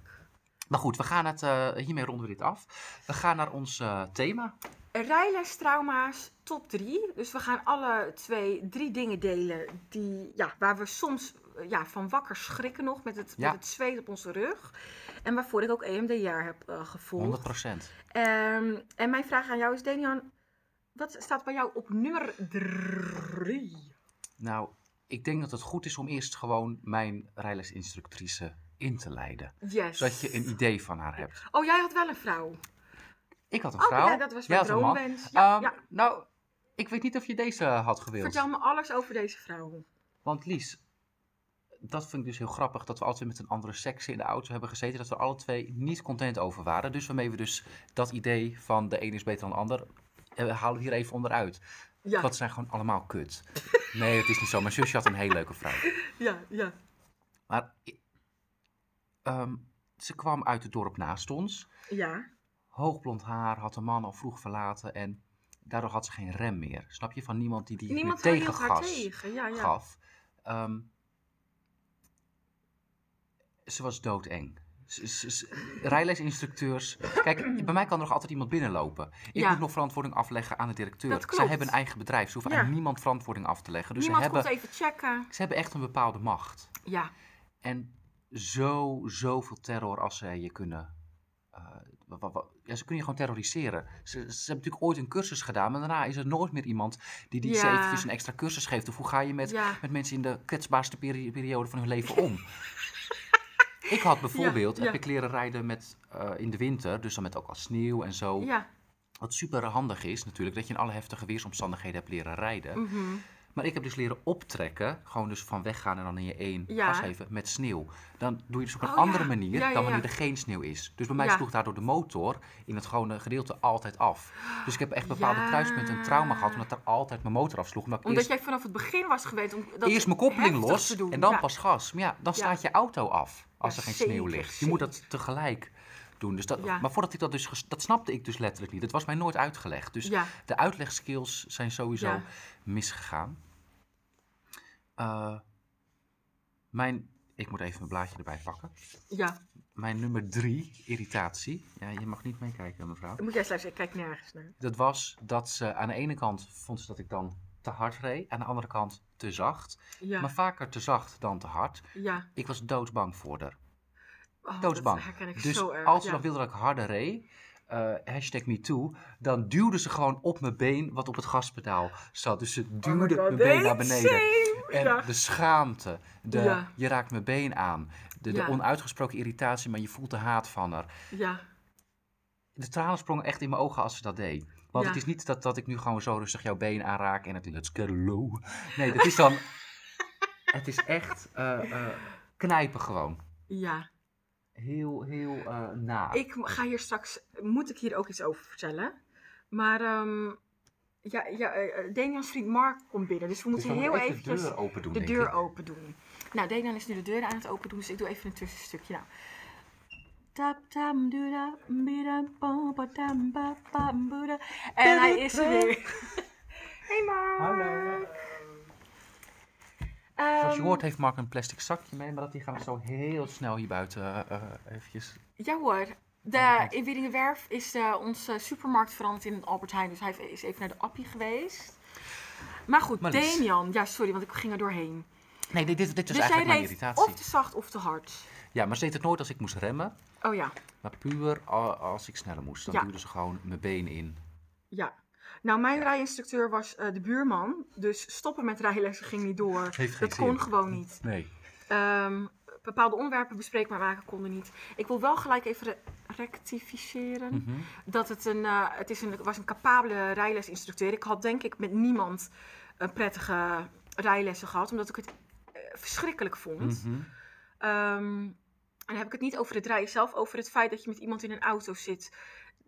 Maar goed, we gaan het, eh, hiermee ronden we dit af. We gaan naar ons eh, thema. Rijlestrauma's top 3. Dus we gaan alle twee drie dingen delen die, ja, waar we soms eh, ja, van wakker schrikken nog met het, Ja. met het zweet op onze rug. En waarvoor ik ook EMDR heb eh, gevolgd. 100 procent. Ehm, en mijn vraag aan jou is, Denian, wat staat bij jou op nummer 3? Nou, ik denk dat het goed is om eerst gewoon mijn rijlesinstructrice in te leiden. Yes. Zodat je een idee van haar hebt. Oh, jij had wel een vrouw. Ik had een Oh, vrouw. ja, dat was mijn droomwens. Ja, Ehm, ja. Nou, ik weet niet of je deze had gewild. Vertel me alles over deze vrouw. Want Lies, dat vind ik dus heel grappig dat we altijd met een andere seks in de auto hebben gezeten. Dat we alle twee niet content over waren. Dus waarmee we dus dat idee van de een is beter dan de ander, eh, halen we hier even onderuit. Ja, Dat zijn gewoon allemaal kut. Nee, het is niet zo. Mijn zusje had een hele leuke vrouw. ja, ja. Maar ehm, ze kwam uit het dorp naast ons. Ja, Hoogblond haar, had een man al vroeg verlaten en daardoor had ze geen rem meer. Snap je? Van niemand die die niemand haar tegengas tegen. Ja, ja. gaf. Ehm, ze was doodeng. Rijlesinstructeurs. Kijk, bij mij kan er nog altijd iemand binnenlopen. Ik Ja. moet nog verantwoording afleggen aan de directeur. Zij hebben een eigen bedrijf. Ze hoeven Ja. aan niemand verantwoording af te leggen. Dus ze niemand hebben, komt even checken. ze hebben echt een bepaalde macht. Ja, En zo, zoveel terror als zij je kunnen. eh, ja, ze kunnen je gewoon terroriseren. Ze, ze hebben natuurlijk ooit een cursus gedaan, maar daarna is er nooit meer iemand die die Ja. ze eventjes een extra cursus geeft. Of hoe ga je met, met mensen in de kwetsbaarste peri- periode van hun leven om? ik had bijvoorbeeld, heb ik leren rijden met, eh, in de winter, dus dan met ook al sneeuw en zo. Ja. Wat super handig is natuurlijk, dat je in alle heftige weersomstandigheden hebt leren rijden. mhm. Maar ik heb dus leren optrekken, gewoon dus van weggaan en dan in je één Ja. gas geven met sneeuw. Dan doe je dus op een Oh, andere ja. manier Ja, dan wanneer er geen sneeuw is. Dus bij mij sloeg daardoor de motor in het gewone gedeelte altijd af. Dus ik heb echt bepaalde kruispunten een trauma gehad omdat er altijd mijn motor afsloeg. Omdat Omdat eerst, jij vanaf het begin was gewend om dat eerst mijn koppeling los te doen. en dan pas gas. Maar ja, dan staat je auto af als er geen sneeuw ligt. Je moet dat tegelijk doen. Dus dat, Ja. Maar voordat ik dat dus, dat snapte ik dus letterlijk niet. Het was mij nooit uitgelegd. Dus Ja, de uitlegskills zijn sowieso Ja. misgegaan. Eh, mijn, ik moet even mijn blaadje erbij pakken. ja. Mijn nummer drie, irritatie. Ja, je mag niet meekijken, mevrouw. Moet jij sluiten. Ik kijk nergens naar. Dat was dat ze aan de ene kant vond ze dat ik dan te hard reed. Aan de andere kant te zacht. Ja, Maar vaker te zacht dan te hard. ja. Ik was doodsbang voor haar. Oh, Doodsbang. Dus zo erg. als ze ja. nog wilde dat ik harder reed, eh hashtag me too, dan duwde ze gewoon op mijn been wat op het gaspedaal zat. Dus ze Oh duwde God, mijn been naar beneden. same. En Ja. de schaamte, de, Ja. je raakt mijn been aan, de, de onuitgesproken irritatie, maar je voelt de haat van haar. Ja, De tranen sprongen echt in mijn ogen als ze dat deed. Want Ja. het is niet dat, dat ik nu gewoon zo rustig jouw been aanraak en het in het low. Nee, dat is dan... het is echt eh, eh, knijpen gewoon. ja. Heel, heel eh na. Ik ga hier straks, moet ik hier ook iets over vertellen. Maar ehm ja, ja, vriend Mark komt binnen, dus we Dus moeten heel even eventjes de deur open doen, de deur open doen. Nou, Damian is nu de deur aan het open doen, dus ik doe even een tussenstukje. Nou. Tap, tam, doeda, bida, bam, ba, tam, ba, bam, boeda. En hij is er weer. Hey Mark. Zoals je Ehm, hoort heeft Mark een plastic zakje mee, maar dat die gaan we zo heel snel hier buiten eh, eh, eventjes... Ja hoor. De, in Wieringenwerf is de, onze supermarkt veranderd in een Albert Heijn. Dus hij is even naar de Appie geweest. Maar goed, Maar Lies. Damian. Ja, sorry, want ik ging er doorheen. Nee, dit, dit, dus jij eigenlijk mijn irritatie. of te zacht of te hard. Ja, maar ze deed het nooit als ik moest remmen, Oh ja, maar puur als ik sneller moest. Dan Ja. duwde ze gewoon mijn been in. ja. Nou, mijn rijinstructeur was eh, de buurman. Dus stoppen met rijlessen ging niet door. Heeft geen Dat kon zin. gewoon niet. Nee. Ehm, bepaalde onderwerpen bespreekbaar maken konden niet. Ik wil wel gelijk even re- rectificeren. Mhm. dat het een, eh, het is een, was een capabele rijlesinstructeur. Ik had denk ik met niemand een prettige rijlessen gehad, omdat ik het eh, verschrikkelijk vond. Mhm. Ehm, en dan heb ik het niet over het rijden zelf, over het feit dat je met iemand in een auto zit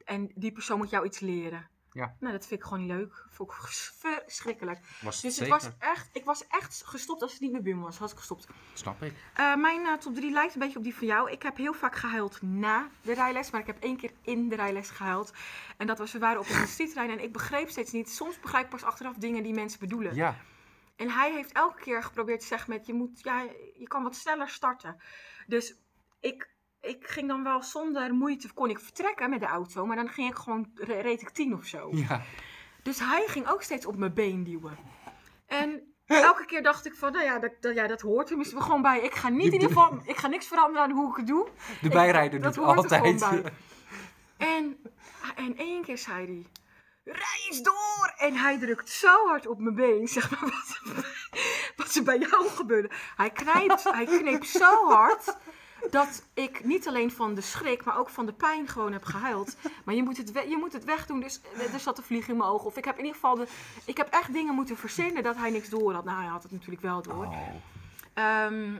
en die persoon moet jou iets leren. Ja. Nou, dat vind ik gewoon niet leuk. Vond ik verschrikkelijk. Was het Dus het zeker? was echt, ik was echt gestopt als het niet mijn buurman was. Had ik gestopt. Snap ik. Eh, mijn eh, top 3 lijkt een beetje op die van jou. Ik heb heel vaak gehuild na de rijles, maar ik heb één keer in de rijles gehuild. En dat was, we waren op een streettrein en ik begreep steeds niet. Soms begrijp ik pas achteraf dingen die mensen bedoelen. Ja. En hij heeft elke keer geprobeerd te zeggen met, je moet, ja, je kan wat sneller starten. Dus ik, ik ging dan wel zonder moeite, kon ik vertrekken met de auto, maar dan ging ik gewoon, re- reed ik tien of zo. Ja. Dus hij ging ook steeds op mijn been duwen. En elke keer dacht ik van, nou ja, dat, dat, ja, dat hoort er misschien gewoon bij. Ik ga niet in ieder geval, ik ga niks veranderen aan hoe ik het doe. De Ik- bijrijder dat doet hoort altijd. bij. En, en één keer zei hij, rij eens door! En hij drukt zo hard op mijn been, zeg maar, wat, wat bij jou gebeurde. Hij, knijpt, hij kneep zo hard dat ik niet alleen van de schrik, maar ook van de pijn gewoon heb gehuild. Maar je moet het, we- je moet het wegdoen, dus er zat een vlieg in mijn ogen. Of ik heb in ieder geval, de, ik heb echt dingen moeten verzinnen dat hij niks door had. Nou, hij had het natuurlijk wel door. Oh. Ehm,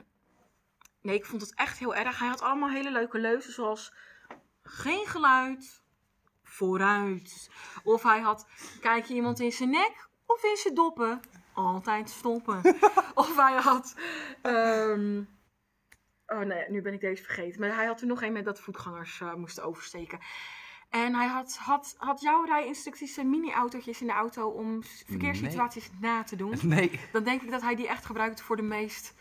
nee, ik vond het echt heel erg. Hij had allemaal hele leuke leuzen, zoals geen geluid, vooruit. Of hij had, kijk je iemand in zijn nek of in zijn doppen? Altijd stoppen. of hij had, ehm, oh nee, nu ben ik deze vergeten. Maar hij had er nog een met dat voetgangers eh, moesten oversteken. En hij had, had, had jouw rijinstructies en mini-autootjes in de auto om verkeerssituaties na te doen Nee, dan denk ik dat hij die echt gebruikt voor de meest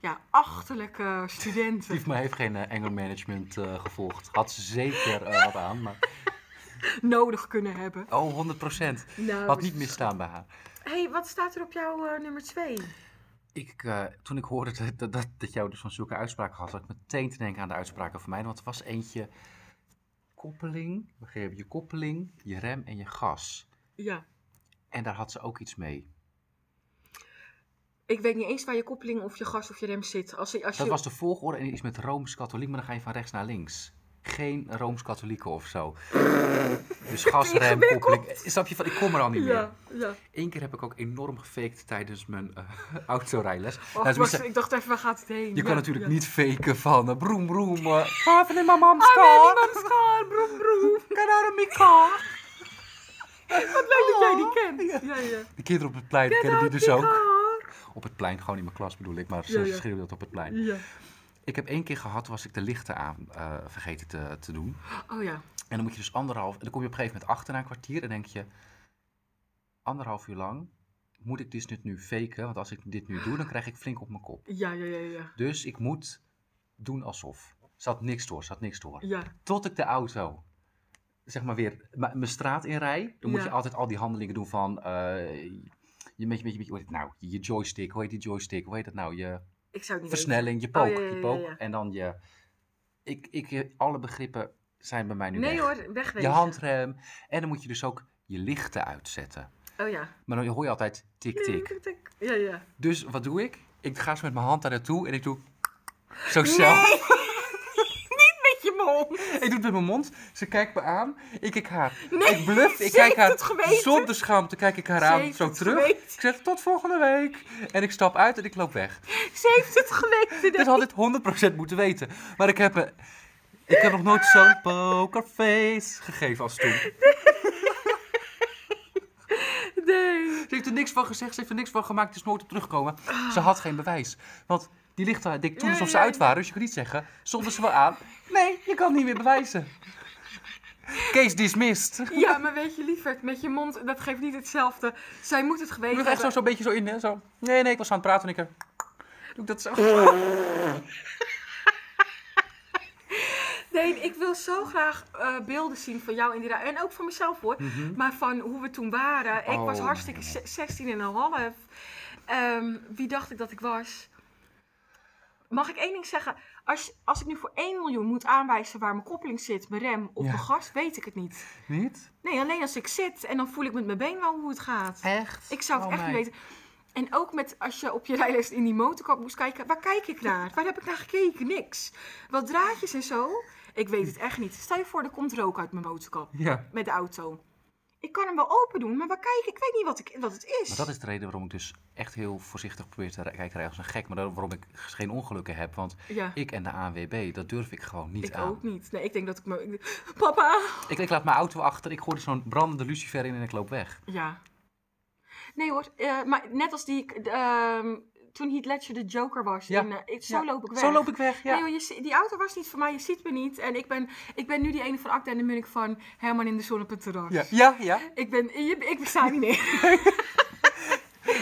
ja, achterlijke studenten. van mij heeft geen uh, anger management eh, gevolgd. Had ze zeker wat aan, maar... nodig kunnen hebben. Oh, 100 procent. Nou, Had niet misstaan bij haar. hey, wat staat er op jouw eh, nummer 2? Ik, eh, toen ik hoorde dat, dat, dat, dat jou dus van zulke uitspraken had, had ik meteen te denken aan de uitspraken van mij. Want er was eentje koppeling, begreep je, koppeling, je rem en je gas. Ja. En daar had ze ook iets mee. Ik weet niet eens waar je koppeling of je gas of je rem zit. Als je, als Dat was de volgorde en iets met Rooms-Katholiek, maar dan ga je van rechts naar links. Geen Rooms-Katholieken of zo. Dus gas, rem, Ingewikkeld. koppeling. Eh, Snap je van, ik kom er al niet meer. Ja. Eén keer heb ik ook enorm gefaked tijdens mijn eh autorijles. Och, Nou, ik dacht even, waar gaat het heen? je Ja, kan natuurlijk niet faken van uh, broem broem. Uh, Haven in mijn mam's Ah, car. niemand schaar, broem, broem. Kan naar mijn car. Wat leuk dat jij die kent. Ja, ja. De kinderen op het plein kennen die out dus ook. Op het plein, gewoon in mijn klas bedoel ik, maar ze ja. schreeuwden dat op het plein. Ik heb één keer gehad, was ik de lichten aan eh, vergeten te, te doen. Oh ja. En dan moet je dus anderhalf, en dan kom je op een gegeven moment achter na een kwartier en denk je, anderhalf uur lang moet ik dit nu faken, want als ik dit nu doe, dan krijg ik flink op mijn kop. Ja, ja, ja, ja. Dus ik moet doen alsof. Zat niks door, zat niks door. Ja, Tot ik de auto, zeg maar weer, mijn straat inrij, dan moet Ja. je altijd al die handelingen doen van, eh, je, met, je, met, je, hoe heet het nou, je joystick, hoe heet die joystick, hoe heet dat nou, je ik zou het niet versnelling, je Oh, pook, je pook, en dan je, ik, ik, alle begrippen zijn bij mij nu. Nee weg. hoor, wegwezen. Je handrem, en dan moet je dus ook je lichten uitzetten. Oh ja. Maar dan hoor je altijd tik tik. Ja, ja. Dus wat doe ik? Ik ga zo met mijn hand daar naartoe en ik doe zo zelf. Ik doe het met mijn mond. Ze kijkt me aan. Ik kijk haar. Nee, ik bluff. Ik ze kijk heeft haar het zonder schaamte. Kijk ik haar Ze aan. Zo het terug. geweten. Ik zeg tot volgende week. En ik stap uit en ik loop weg. Ze heeft het geweten. Dit had ik 100% moeten weten. Maar ik heb, ik heb nog nooit zo'n pokerface gegeven als toen. Nee. Ze heeft er niks van gezegd. Ze heeft er niks van gemaakt. Het is nooit op teruggekomen. Ze had geen bewijs. Want die lichten deed ik toen alsof ze uit waren. Dus je kan niet zeggen. Stonden ze wel aan. Nee, je kan het niet meer bewijzen. Case dismissed. Ja, maar weet je, lieverd, met je mond, dat geeft niet hetzelfde. Zij moet het geweten Ik doe echt zo, hebben. zo'n beetje zo in. Hè? Zo. Nee, nee, ik was aan het praten en ik... eh, Doe ik dat zo? Nee, ik wil zo graag eh, beelden zien van jou in die ruimte. En ook van mezelf hoor. Maar van hoe we toen waren. Ik Mhm. Oh, was hartstikke ja. ze- 16 en een half. Ehm, wie dacht ik dat ik was? Mag ik één ding zeggen? Als, als ik nu voor 1 miljoen moet aanwijzen waar mijn koppeling zit, mijn rem of Ja. mijn gas, weet ik het niet. Niet? Nee, alleen als ik zit en dan voel ik met mijn been wel hoe het gaat. Echt? Ik zou het Oh, echt niet weten. En ook met als je op je rijles in die motorkap moest kijken, waar kijk ik naar? Waar heb ik naar gekeken? Niks. Wat draadjes en zo. Ik weet het echt niet. Stel je voor, er komt rook uit mijn motorkap Ja. met de auto. Ik kan hem wel open doen, maar waar kijk ik? Ik weet niet wat, ik, wat het is. Maar dat is de reden waarom ik dus echt heel voorzichtig probeer te kijken rijden als een gek. Maar waarom ik geen ongelukken heb. Want Ja, ik en de ANWB, dat durf ik gewoon niet ik aan. ook niet. Nee, ik denk dat ik me... ik- Papa! Ik, ik laat mijn auto achter, ik gooi er zo'n brandende lucifer in en ik loop weg. Ja. Nee hoor, eh, maar net als die... ehm, toen Heath Ledger de Joker was. Ja. eh, ik, zo Ja. loop ik weg. Zo loop ik weg, ja. Nee, joh, je, die auto was niet voor mij, je ziet me niet. En ik ben, ik ben nu die ene van Acta en de Munnik van Herman in de zon op het terras. Ja, ja, ja. Ik, ben, je, ik besta niet meer.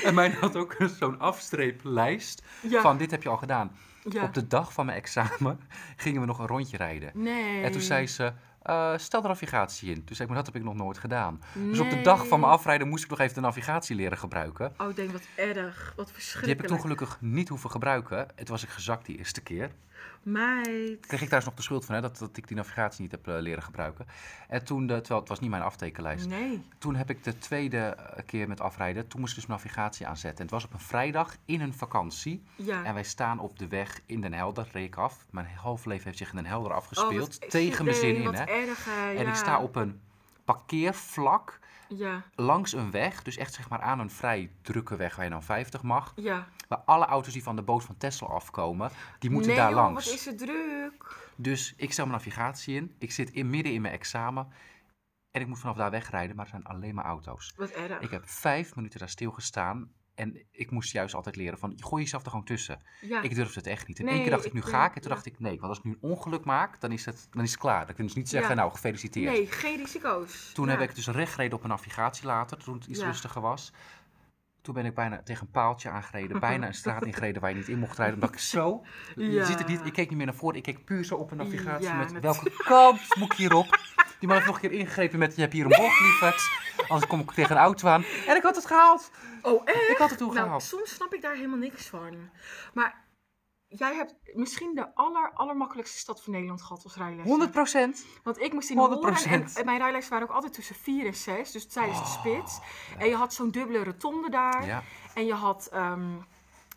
En mijn had ook zo'n afstreeplijst van dit heb je al gedaan. Op de dag van mijn examen gingen we nog een rondje rijden. Nee. En toen zei ze, eh, stel de navigatie in. Toen zei ik, maar dat heb ik nog nooit gedaan. Dus op de dag van mijn afrijden moest ik nog even de navigatie leren gebruiken. Oh, ik denk wat erg. Wat Die verschrikkelijk. heb ik toen gelukkig niet hoeven gebruiken. Het was ik gezakt die eerste keer. Meid. kreeg ik daar eens nog de schuld van, hè, dat, dat ik die navigatie niet heb eh, leren gebruiken. En toen, de, terwijl het was niet mijn aftekenlijst. Nee. Toen heb ik de tweede eh, keer met afrijden, toen moest ik dus navigatie aanzetten. En het was op een vrijdag in een vakantie. Ja. En wij staan op de weg in Den Helder, reed ik af. Mijn half leven heeft zich in Den Helder Oh, afgespeeld, wat- tegen mijn zin in. Hè. erg, En ja. ik sta op een parkeervlak Ja, langs een weg, dus echt zeg maar aan een vrij drukke weg waar je dan 50 mag. ja. Waar alle auto's die van de boot van Tesla afkomen, die moeten nee, daar joh, langs. wat is het druk. Dus ik stel mijn navigatie in. Ik zit in, midden in mijn examen. En ik moet vanaf daar wegrijden, maar er zijn alleen maar auto's. Wat erg. Ik heb vijf minuten daar stilgestaan. En ik moest juist altijd leren van, gooi jezelf er gewoon tussen. ja. Ik durfde het echt niet. En Nee, één keer dacht ik, nu ik, ga eh, ik. En toen ja. dacht ik, nee, want als ik nu een ongeluk maak, dan is het, dan is het klaar. Dan kun je dus niet zeggen, Ja. nou, gefeliciteerd. Nee, geen risico's. Toen heb ik dus recht gereden op een navigatie later, toen het iets rustiger was. Toen ben ik bijna tegen een paaltje aangereden, bijna een straat ingereden waar je niet in mocht rijden. Omdat ik zo, je ziet het niet, ik keek niet meer naar voren, ik keek puur zo op een navigatie Ja, met welke kant moet ik hierop. Die man heeft nog een keer ingegrepen met, je hebt hier een bocht, lieverd. Anders kom ik tegen een auto aan. En ik had het gehaald. Oh, echt? Ik had het toen Nou, gehaald. soms snap ik daar helemaal niks van. Maar jij hebt misschien de aller, allermakkelijkste stad van Nederland gehad als rijles. 100 procent. Want ik moest in 100%. Horen en, en mijn rijlessen waren ook altijd tussen 4 en 6, dus tijdens de spits. En je had zo'n dubbele rotonde daar. Oh, Ja. En je had, ehm,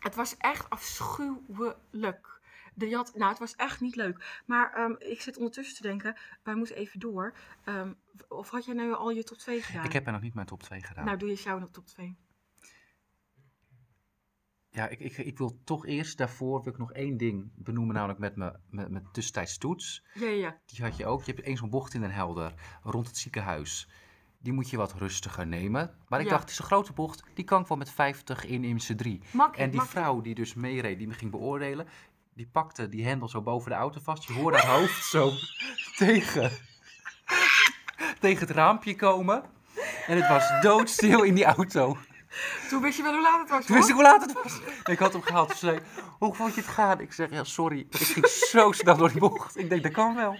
het was echt afschuwelijk. De, had, nou, het was echt niet leuk. Maar ehm, ik zit ondertussen te denken, wij moeten even door. Ehm, of had jij nou al je top 2 gedaan? Ik heb er nog niet mijn top 2 gedaan. Nou, doe je jou nog top 2. Ja, ik, ik, ik wil toch eerst daarvoor wil ik nog één ding benoemen, namelijk met mijn met, met tussentijds toets. Ja, ja. Die had je ook. Je hebt eens zo'n bocht in Den Helder rond het ziekenhuis. Die moet je wat rustiger nemen. Maar ik Ja. dacht, het is een grote bocht. Die kan ik wel met 50 in in z'n 3. Makkie, En die vrouw die dus meereed, die me ging beoordelen. Die pakte die hendel zo boven de auto vast. Je hoorde haar hoofd zo tegen, tegen het raampje komen. En het was doodstil in die auto. Toen wist je wel hoe laat het was, Toen wist ik hoe laat het was. Ik had hem gehaald. Ze zei, hoe vond je het gaan? Ik zeg, ja, sorry. Ik ging zo snel door die bocht. Ik denk, dat kan wel.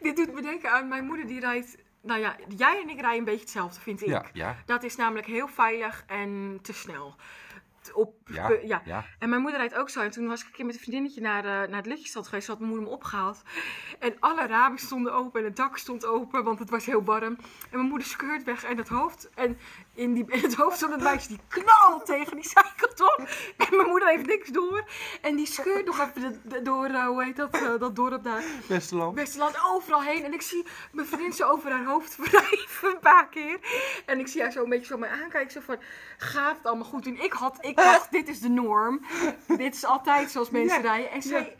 Dit doet me denken aan mijn moeder die rijdt... Nou ja, jij en ik rijden een beetje hetzelfde, vind ik. Ja, ja, Dat is namelijk heel veilig en te snel. Op, ja, ja. ja. En mijn moeder rijdt ook zo. En toen was ik een keer met een vriendinnetje naar, eh, naar het lichtjesstand geweest. Toen had mijn moeder me opgehaald. En alle ramen stonden open en het dak stond open, want het was heel warm. En mijn moeder scheurt weg en het hoofd. En in, die, in het hoofd van het meisje die knalt tegen die zijkant op. En mijn moeder heeft niks door. En die scheurt nog even de- de- door, eh, hoe heet dat, eh, dat dorp daar. Westerland. Westerland overal heen. En ik zie mijn vriendin zo over haar hoofd wrijven een paar keer. En ik zie haar zo een beetje zo mij aankijken. Zo van, gaat het allemaal goed? En ik, had, ik dacht, dit is de norm. dit is altijd zoals mensen Ja, rijden. En zij,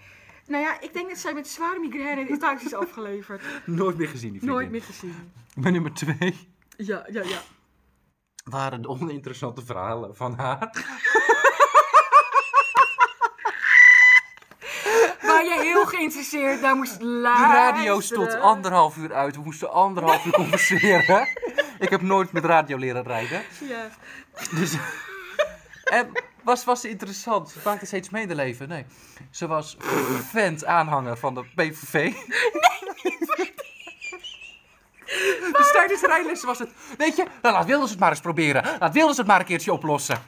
nou ja, ik denk dat zij met zware migraine thuis is afgeleverd. Nooit meer gezien, die vriendin. Nooit meer gezien. Mijn nummer twee Ja, ja, ja. Waren de oninteressante verhalen van haar. Waar je heel geïnteresseerd naar moest De luisteren. radio stond anderhalf uur uit. We moesten anderhalf uur converseren. Ik heb nooit met radio leren rijden. Ja. Dus, en was, was ze interessant? Maakte ze iets medeleven? Nee. Ze was vent aanhanger van de PVV. Dus tijdens de rijlessen was het... Weet je, nou, laat Wilders het maar eens proberen. Laat Wilders het maar een keertje oplossen.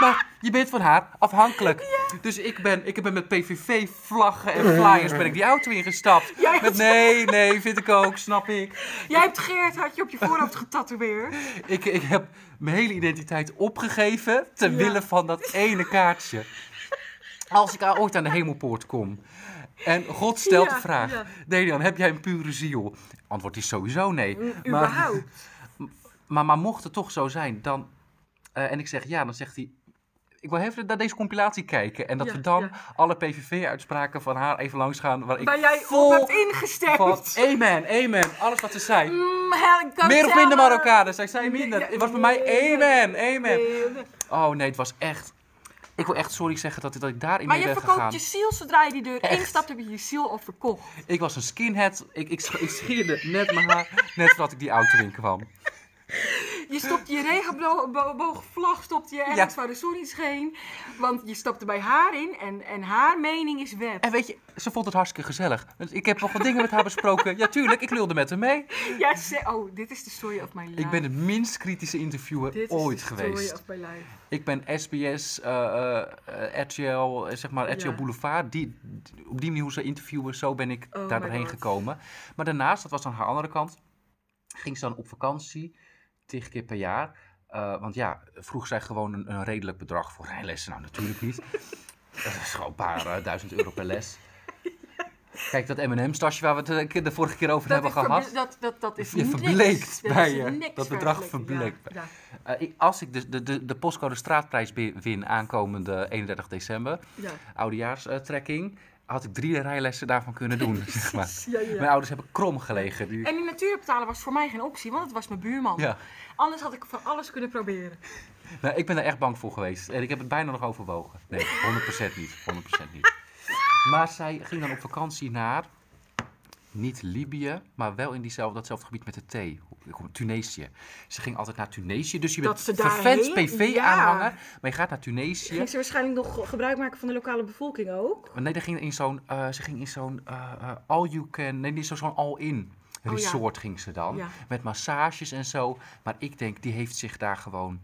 Maar je bent van haar afhankelijk. Dus ik ben, ik ben met PVV-vlaggen en flyers ben ik die auto ingestapt. Jij Met nee, nee, vind ik ook, snap ik. Jij hebt Geert, had je op je voorhoofd getatoeëerd. Ik, ik heb mijn hele identiteit opgegeven ter Ja. wille van dat ene kaartje. Als ik ooit aan de hemelpoort kom en God stelt Ja, de vraag: ja. Delian, heb jij een pure ziel? Antwoord is sowieso nee. Maar, Überhaupt. maar, maar mocht het toch zo zijn, dan. eh, en ik zeg ja, dan zegt hij. Ik wil even naar deze compilatie kijken. En dat Ja, we dan alle PVV-uitspraken van haar even langs gaan. Waar ik jij vol op hebt ingestemd. van. Amen, amen. Alles wat ze zei. Mm, Meer of minder Marokkanen. Zij zei minder. Het was bij mij amen, amen. Oh nee, het was echt... Ik wil echt sorry zeggen dat, dat ik daarin Maar mee je ben verkoopt gegaan. je ziel zodra je die deur instapt, heb je je ziel al verkocht. Ik was een skinhead. Ik, ik, ik scheerde net mijn haar, net voordat ik die auto in kwam. Je stopt je regenboogvlag stopt je ergens waar de zon niet scheen. Want je stapte bij haar in en, en haar mening is wet. En weet je, ze vond het hartstikke gezellig. Dus ik heb nog wat dingen met haar besproken. Ja, tuurlijk, ik lulde met haar mee. Ja, ze, oh, dit is de story of my life. Ik ben de minst kritische interviewer Dit ooit is de geweest. story of my life. Ik ben SBS, eh, eh, RTL, eh, zeg maar RTL Ja. Boulevard. Die, op die manier hoe ze interviewen, zo ben ik Oh daar doorheen gekomen. Maar daarnaast, dat was aan haar andere kant, ging ze dan op vakantie, tig keer per jaar. Eh, want ja, vroeg zij gewoon een, een redelijk bedrag voor rijlessen. Nou, natuurlijk niet. Dat is gewoon een paar eh, duizend euro per les. Kijk, dat M&M-stasje waar we het de vorige keer over hebben gehad. Dat, dat, dat is Je niks. verbleekt Dat bij je. Dat bedrag verbleekt Ja, Eh, ik- als ik de, de, de, de postcode straatprijs win aankomende 31 december, ja. oudejaarstrekking, had ik drie rijlessen daarvan kunnen doen. zeg maar. Precies, ja, ja. Mijn ouders hebben krom gelegen. Die, En die natuur betalen was voor mij geen optie, want het was mijn buurman. ja. Anders had ik van alles kunnen proberen. nou, ik ben er echt bang voor geweest. En ik heb het bijna nog overwogen. Nee, 100% niet. 100% niet. Maar zij ging dan op vakantie naar, niet Libië, maar wel in diezelfde, datzelfde gebied met de thee. Tunesië. Ze ging altijd naar Tunesië. Dus je bent vervent daarheen- PV-aanhanger. Maar je gaat naar Tunesië. Ging ze waarschijnlijk nog gebruik maken van de lokale bevolking ook? Nee, dat ging in zo'n, eh, ze ging in zo'n eh, eh, all you can, nee, niet zo- zo'n all-in Oh, ja. resort ging ze dan. Ja. Met massages en zo. Maar ik denk, die heeft zich daar gewoon,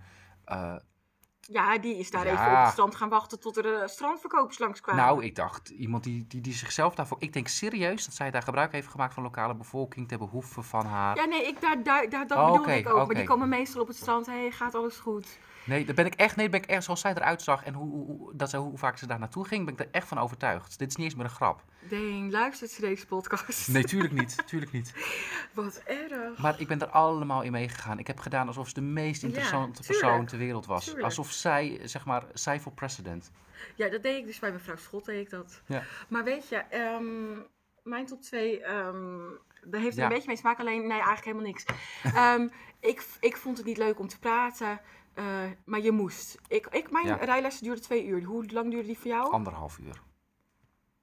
Ja, die is daar Ja. even op het strand gaan wachten tot er eh, strandverkopers langskwamen. nou, ik dacht, iemand die, die, die zichzelf daarvoor, ik denk serieus dat zij daar gebruik heeft gemaakt van lokale bevolking ter behoeve van haar. Ja, nee, ik, daar, daar, daar, dat Oh, bedoel ik ook. Maar die komen meestal op het strand. Hé, hey, gaat alles goed? Nee, daar ben ik echt, nee, ben ik echt, zoals zij eruit zag en hoe, hoe, dat ze, hoe vaak ze daar naartoe ging, ben ik er echt van overtuigd. Dit is niet eens meer een grap. Deen, luistert ze deze podcast? Nee, tuurlijk niet, tuurlijk niet. Wat erg. Maar ik ben er allemaal in meegegaan. Ik heb gedaan alsof ze de meest interessante persoon ter wereld was. Tuurlijk. Alsof zij, zeg maar, zij voor president. Ja, dat deed ik dus bij mevrouw Schot, deed ik dat. Ja. Maar weet je, ehm, mijn top 2, ehm daar heeft er Ja. een beetje mee te maken. Alleen, nee, eigenlijk helemaal niks. Ehm, ik, ik vond het niet leuk om te praten, eh, maar je moest. Ik, ik, mijn Ja. rijlessen duurde twee uur. Hoe lang duurde die voor jou? Anderhalf uur.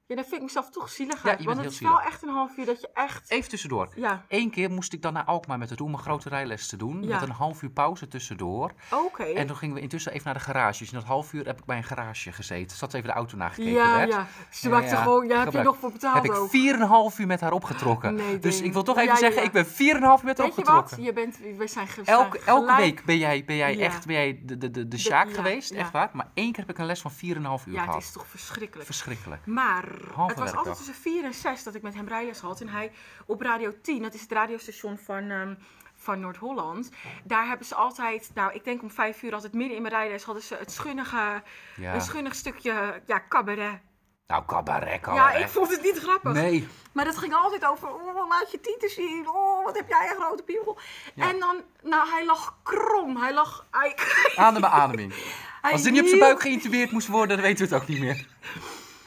Ja, dan vind ik mezelf toch zielig uit. Want het is wel echt een half uur dat je echt... Even tussendoor. Ja, Eén keer moest ik dan naar Alkmaar met het om een grote rijles te doen. Ja. Met een half uur pauze tussendoor. oké. En toen gingen we intussen even naar de garage. Dus in dat half uur heb ik bij een garage gezeten. Zat even de auto nagekeken Ja, werd. ja. Ze maakte gewoon... Ja, heb je nog voor betaald Heb ik ook. 4,5 uur met haar opgetrokken. Nee, dus ik wil toch even zeggen, ik ben 4,5 uur met haar Weet je opgetrokken. wat? Je bent... We zijn Elke, elke week ben jij, ben jij echt ben jij de, de, de, de Sjaak ja, geweest, echt waar. Maar één keer heb ik een les van 4,5 uur Ja, het gehad. is toch verschrikkelijk. Verschrikkelijk. Maar het was altijd tussen 4 en 6 dat ik met hem rijles had. En hij op Radio 10, dat is het radiostation van, ehm, van Noord-Holland. Daar hebben ze altijd, nou ik denk om 5 uur altijd midden in mijn rijles hadden ze het schunnige, Ja. een schunnig stukje ja, cabaret. Nou, cabaret, Ja, cabaret. ik vond het niet grappig. Nee. Maar dat ging altijd over, oh, laat je tieten zien. Oh, wat heb jij een grote piemel. Ja. En dan, nou, hij lag krom. Hij lag, hij, Aan de beademing. hij Als hij niet op zijn buik geïntubeerd moest worden, dan weten we het ook niet meer.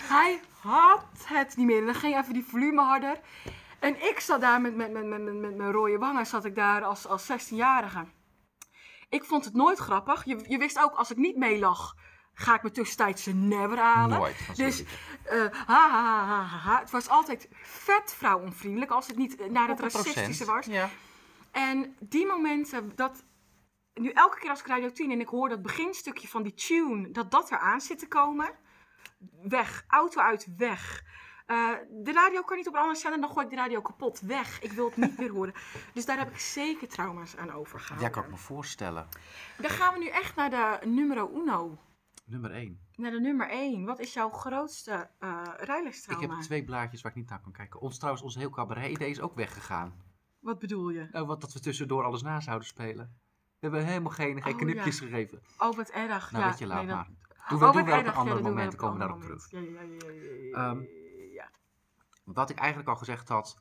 Hij had het niet meer. En dan ging even die volume harder. En ik zat daar met, met, met, met, met, mijn rode wangen, zat ik daar als, als 16-jarige. Ik vond het nooit grappig. Je, je wist ook, als ik niet meelag, ga ik me tussentijdse never halen. Nooit. Dus, eh, ha, ha, ha, ha. Het was altijd vet vrouwonvriendelijk, als het niet naar het 100%. racistische was. Ja. En die momenten, dat... Nu elke keer als ik Radio 10 en ik hoor dat beginstukje van die tune, dat dat eraan zit te komen. Weg, auto uit, weg. Eh, de radio kan niet op een andere zender, dan gooi ik de radio kapot. Weg, ik wil het niet meer horen. Dus daar heb ik zeker trauma's aan overgehouden. ja, kan ik me voorstellen. Dan gaan we nu echt naar de numero uno. Nummer 1. Naar de nummer 1. Wat is jouw grootste uh, Ik rijlestrauma? heb twee blaadjes waar ik niet naar kan kijken. Ons trouwens, ons heel cabaret-idee is ook weggegaan. Wat bedoel je? Nou, wat dat we tussendoor alles na zouden spelen. We hebben helemaal geen, geen Oh, knipjes ja. gegeven. Oh, wat erg. Nou, ja, weet je, laat nee, dat- maar. Doen Oh, we, doen we op een doen we moment, op een komen we ander daarop terug. moment. Ja, ja, ja, Ehm. Wat ik eigenlijk al gezegd had,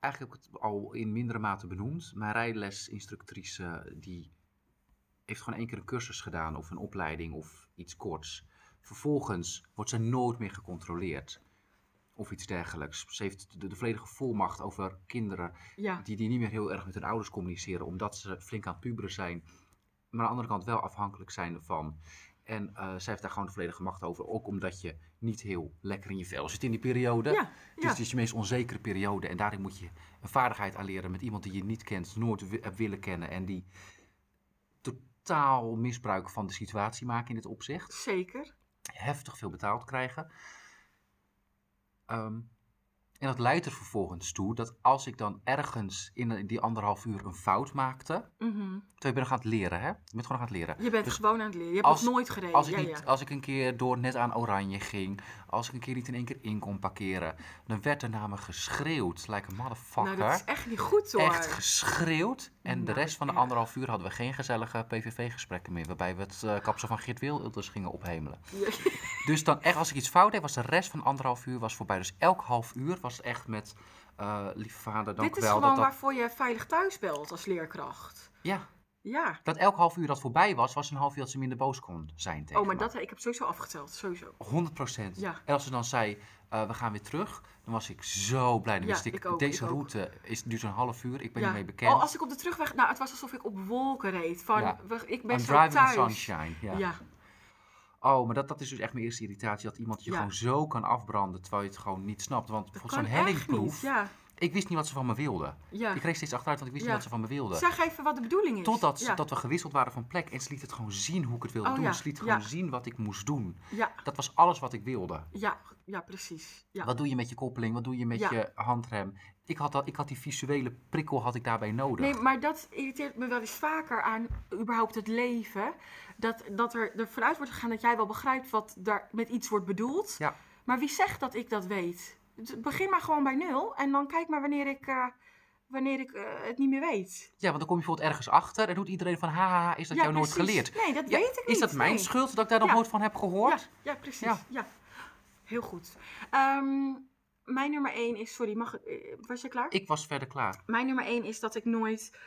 eigenlijk heb ik het al in mindere mate benoemd. Mijn rijlesinstructrice die heeft gewoon één keer een cursus gedaan of een opleiding of iets korts. Vervolgens wordt ze nooit meer gecontroleerd of iets dergelijks. Ze heeft de, de volledige volmacht over kinderen Ja. die, die niet meer heel erg met hun ouders communiceren, omdat ze flink aan het puberen zijn, maar aan de andere kant wel afhankelijk zijn ervan. En eh zij heeft daar gewoon de volledige macht over, ook omdat je niet heel lekker in je vel zit in die periode. Ja, Dus ja. het is je meest onzekere periode en daarin moet je een vaardigheid aan leren met iemand die je niet kent, nooit hebt willen kennen en die totaal misbruik van de situatie maken in dit opzicht. Zeker. Heftig veel betaald krijgen. Ehm, en dat leidt er vervolgens toe dat als ik dan ergens in die anderhalf uur een fout maakte. Mhm. Terwijl je bent nog aan het leren, hè? Je bent gewoon aan het leren. Je bent Dus gewoon aan het leren. Je hebt als- nog nooit gereden. Als ik, ja, niet, ja. als ik een keer door net aan oranje ging, als ik een keer niet in één keer in kon parkeren, dan werd er naar me geschreeuwd, like a motherfucker. Nou, dat is echt niet goed hoor. Echt geschreeuwd. En de Nou, rest van de anderhalf uur hadden we geen gezellige PVV-gesprekken meer, waarbij we het eh, kapsel van Geert Wilders gingen ophemelen. Dus dan echt, als ik iets fout deed, was de rest van anderhalf uur was voorbij. Dus elk half uur was echt met, eh lieve vader, dank Dit is wel. gewoon dat, waarvoor je veilig thuis belt als leerkracht. ja, Ja. dat elk half uur dat voorbij was, was een half uur dat ze minder boos kon zijn tegen Oh, maar me. dat, ik heb sowieso afgeteld. Sowieso. 100 procent. Ja. En als ze dan zei, eh, we gaan weer terug, dan was ik zo blij. Dan Ja, wist ik, ik ook, deze ik ook. route is, duurt een half uur, ik ben ja. hiermee bekend. Oh, als ik op de terugweg... Nou, het was alsof ik op wolken reed. Van, Ja. we- ik ben I'm zo driving thuis. in sunshine. Ja. Ja. Oh, maar dat, dat is dus echt mijn eerste irritatie. Dat iemand je gewoon zo kan afbranden terwijl je het gewoon niet snapt. Want Dat bijvoorbeeld zo'n hellingproef, Ja. Ik wist niet wat ze van me wilden. ja. Ik reed steeds achteruit, want ik wist Ja. niet wat ze van me wilden. Zeg even wat de bedoeling is. Totdat ja. dat we gewisseld waren van plek en ze liet het gewoon zien hoe ik het wilde Oh, doen. Ze liet gewoon zien wat ik moest doen. Ja, Dat was alles wat ik wilde. ja, ja, precies. Ja. Wat doe je met je koppeling? Wat doe je met je handrem? Ik had, dat, ik had die visuele prikkel had ik daarbij nodig. Nee, maar dat irriteert me wel eens vaker aan überhaupt het leven. Dat, dat er ervan uit wordt gegaan dat jij wel begrijpt wat daar met iets wordt bedoeld. Ja. Maar wie zegt dat ik dat weet? Begin maar gewoon bij nul en dan kijk maar wanneer ik, eh, wanneer ik eh, het niet meer weet. Ja, want dan kom je bijvoorbeeld ergens achter en doet iedereen van haha, is dat Ja, jou nooit geleerd? Nee, dat Ja, weet ik niet. Is dat mijn nee. schuld dat ik daar nog nooit van heb gehoord? Ja, ja precies. Ja. Ja. Heel goed. Ehm, mijn nummer één is, sorry, mag eh, was je klaar? Ik was verder klaar. Mijn nummer één is dat ik nooit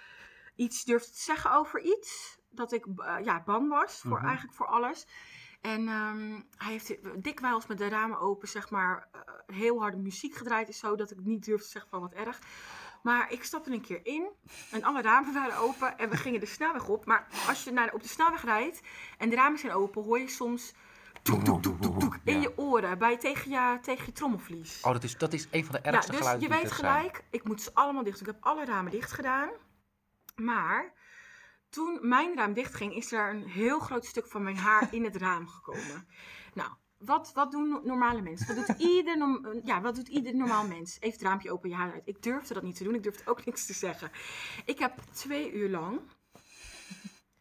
iets durfde te zeggen over iets. Dat ik ja, bang was voor Mhm. eigenlijk voor alles. En ehm, hij heeft dikwijls met de ramen open, zeg maar, eh, heel harde muziek gedraaid en zo. Dat ik niet durfde te zeggen van wat erg. Maar ik stapte een keer in en alle ramen waren open en we gingen de snelweg op. Maar als je naar, op de snelweg rijdt en de ramen zijn open, hoor je soms toek, toek, toek, toek, toek in Ja. je oren, bij, tegen, je, tegen je trommelvlies. Oh, dat is, dat is een van de Ja, ergste dus geluiden je weet zijn. gelijk, ik moet ze allemaal dicht. Ik heb alle ramen dicht gedaan. Maar toen mijn raam dicht ging, is er een heel groot stuk van mijn haar in het raam gekomen. Nou, wat, wat doen no- normale mensen? Wat doet, ieder, norm- ja, wat doet ieder normaal mens? Even het raampje open, je haar uit. Ik durfde dat niet te doen. Ik durfde ook niks te zeggen. Ik heb twee uur lang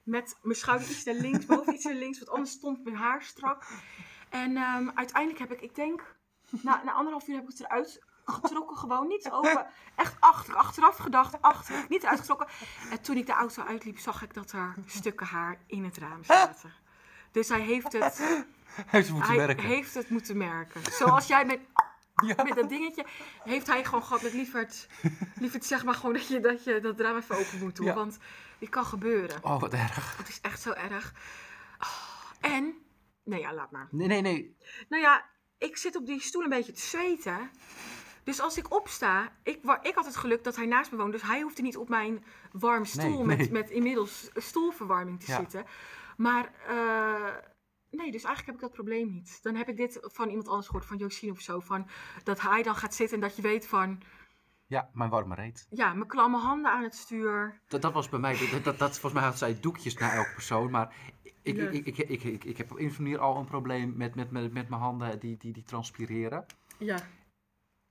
met mijn schouder iets naar links, hoofd iets naar links, want anders stond mijn haar strak. En ehm, uiteindelijk heb ik, ik denk, na, na anderhalf uur heb ik het eruit getrokken, gewoon niet open. Echt achter, achteraf gedacht, achter, niet uitgetrokken. En toen ik de auto uitliep, zag ik dat er stukken haar in het raam zaten. Dus hij heeft het, Heeft ze moeten hij werken. heeft het moeten merken. Zoals jij met, Ja. met dat dingetje, heeft hij gewoon gehad met lieverd, lieverd zeg maar gewoon dat je dat, je dat raam even open moet doen. Ja. Want dit kan gebeuren. Oh, wat erg. Het is echt zo erg. Oh, en, nee ja, laat maar. Nee, nee, nee. Nou ja, ik zit op die stoel een beetje te zweten. Dus als ik opsta, ik, ik had het geluk dat hij naast me woont. Dus hij hoefde niet op mijn warme stoel Nee, met, nee. met inmiddels stoelverwarming te Ja. zitten. Maar eh, nee, dus eigenlijk heb ik dat probleem niet. Dan heb ik dit van iemand anders gehoord, van Josine of zo. Van, dat hij dan gaat zitten en dat je weet van, Ja, mijn warme reet. ja, mijn klamme handen aan het stuur. Dat, dat was bij mij, dat, dat, dat, volgens mij had zij doekjes naar elke persoon. Maar ik, ik, ik, ik, ik, ik heb op een of andere manier al een probleem met, met, met, met mijn handen die, die, die transpireren. Ja,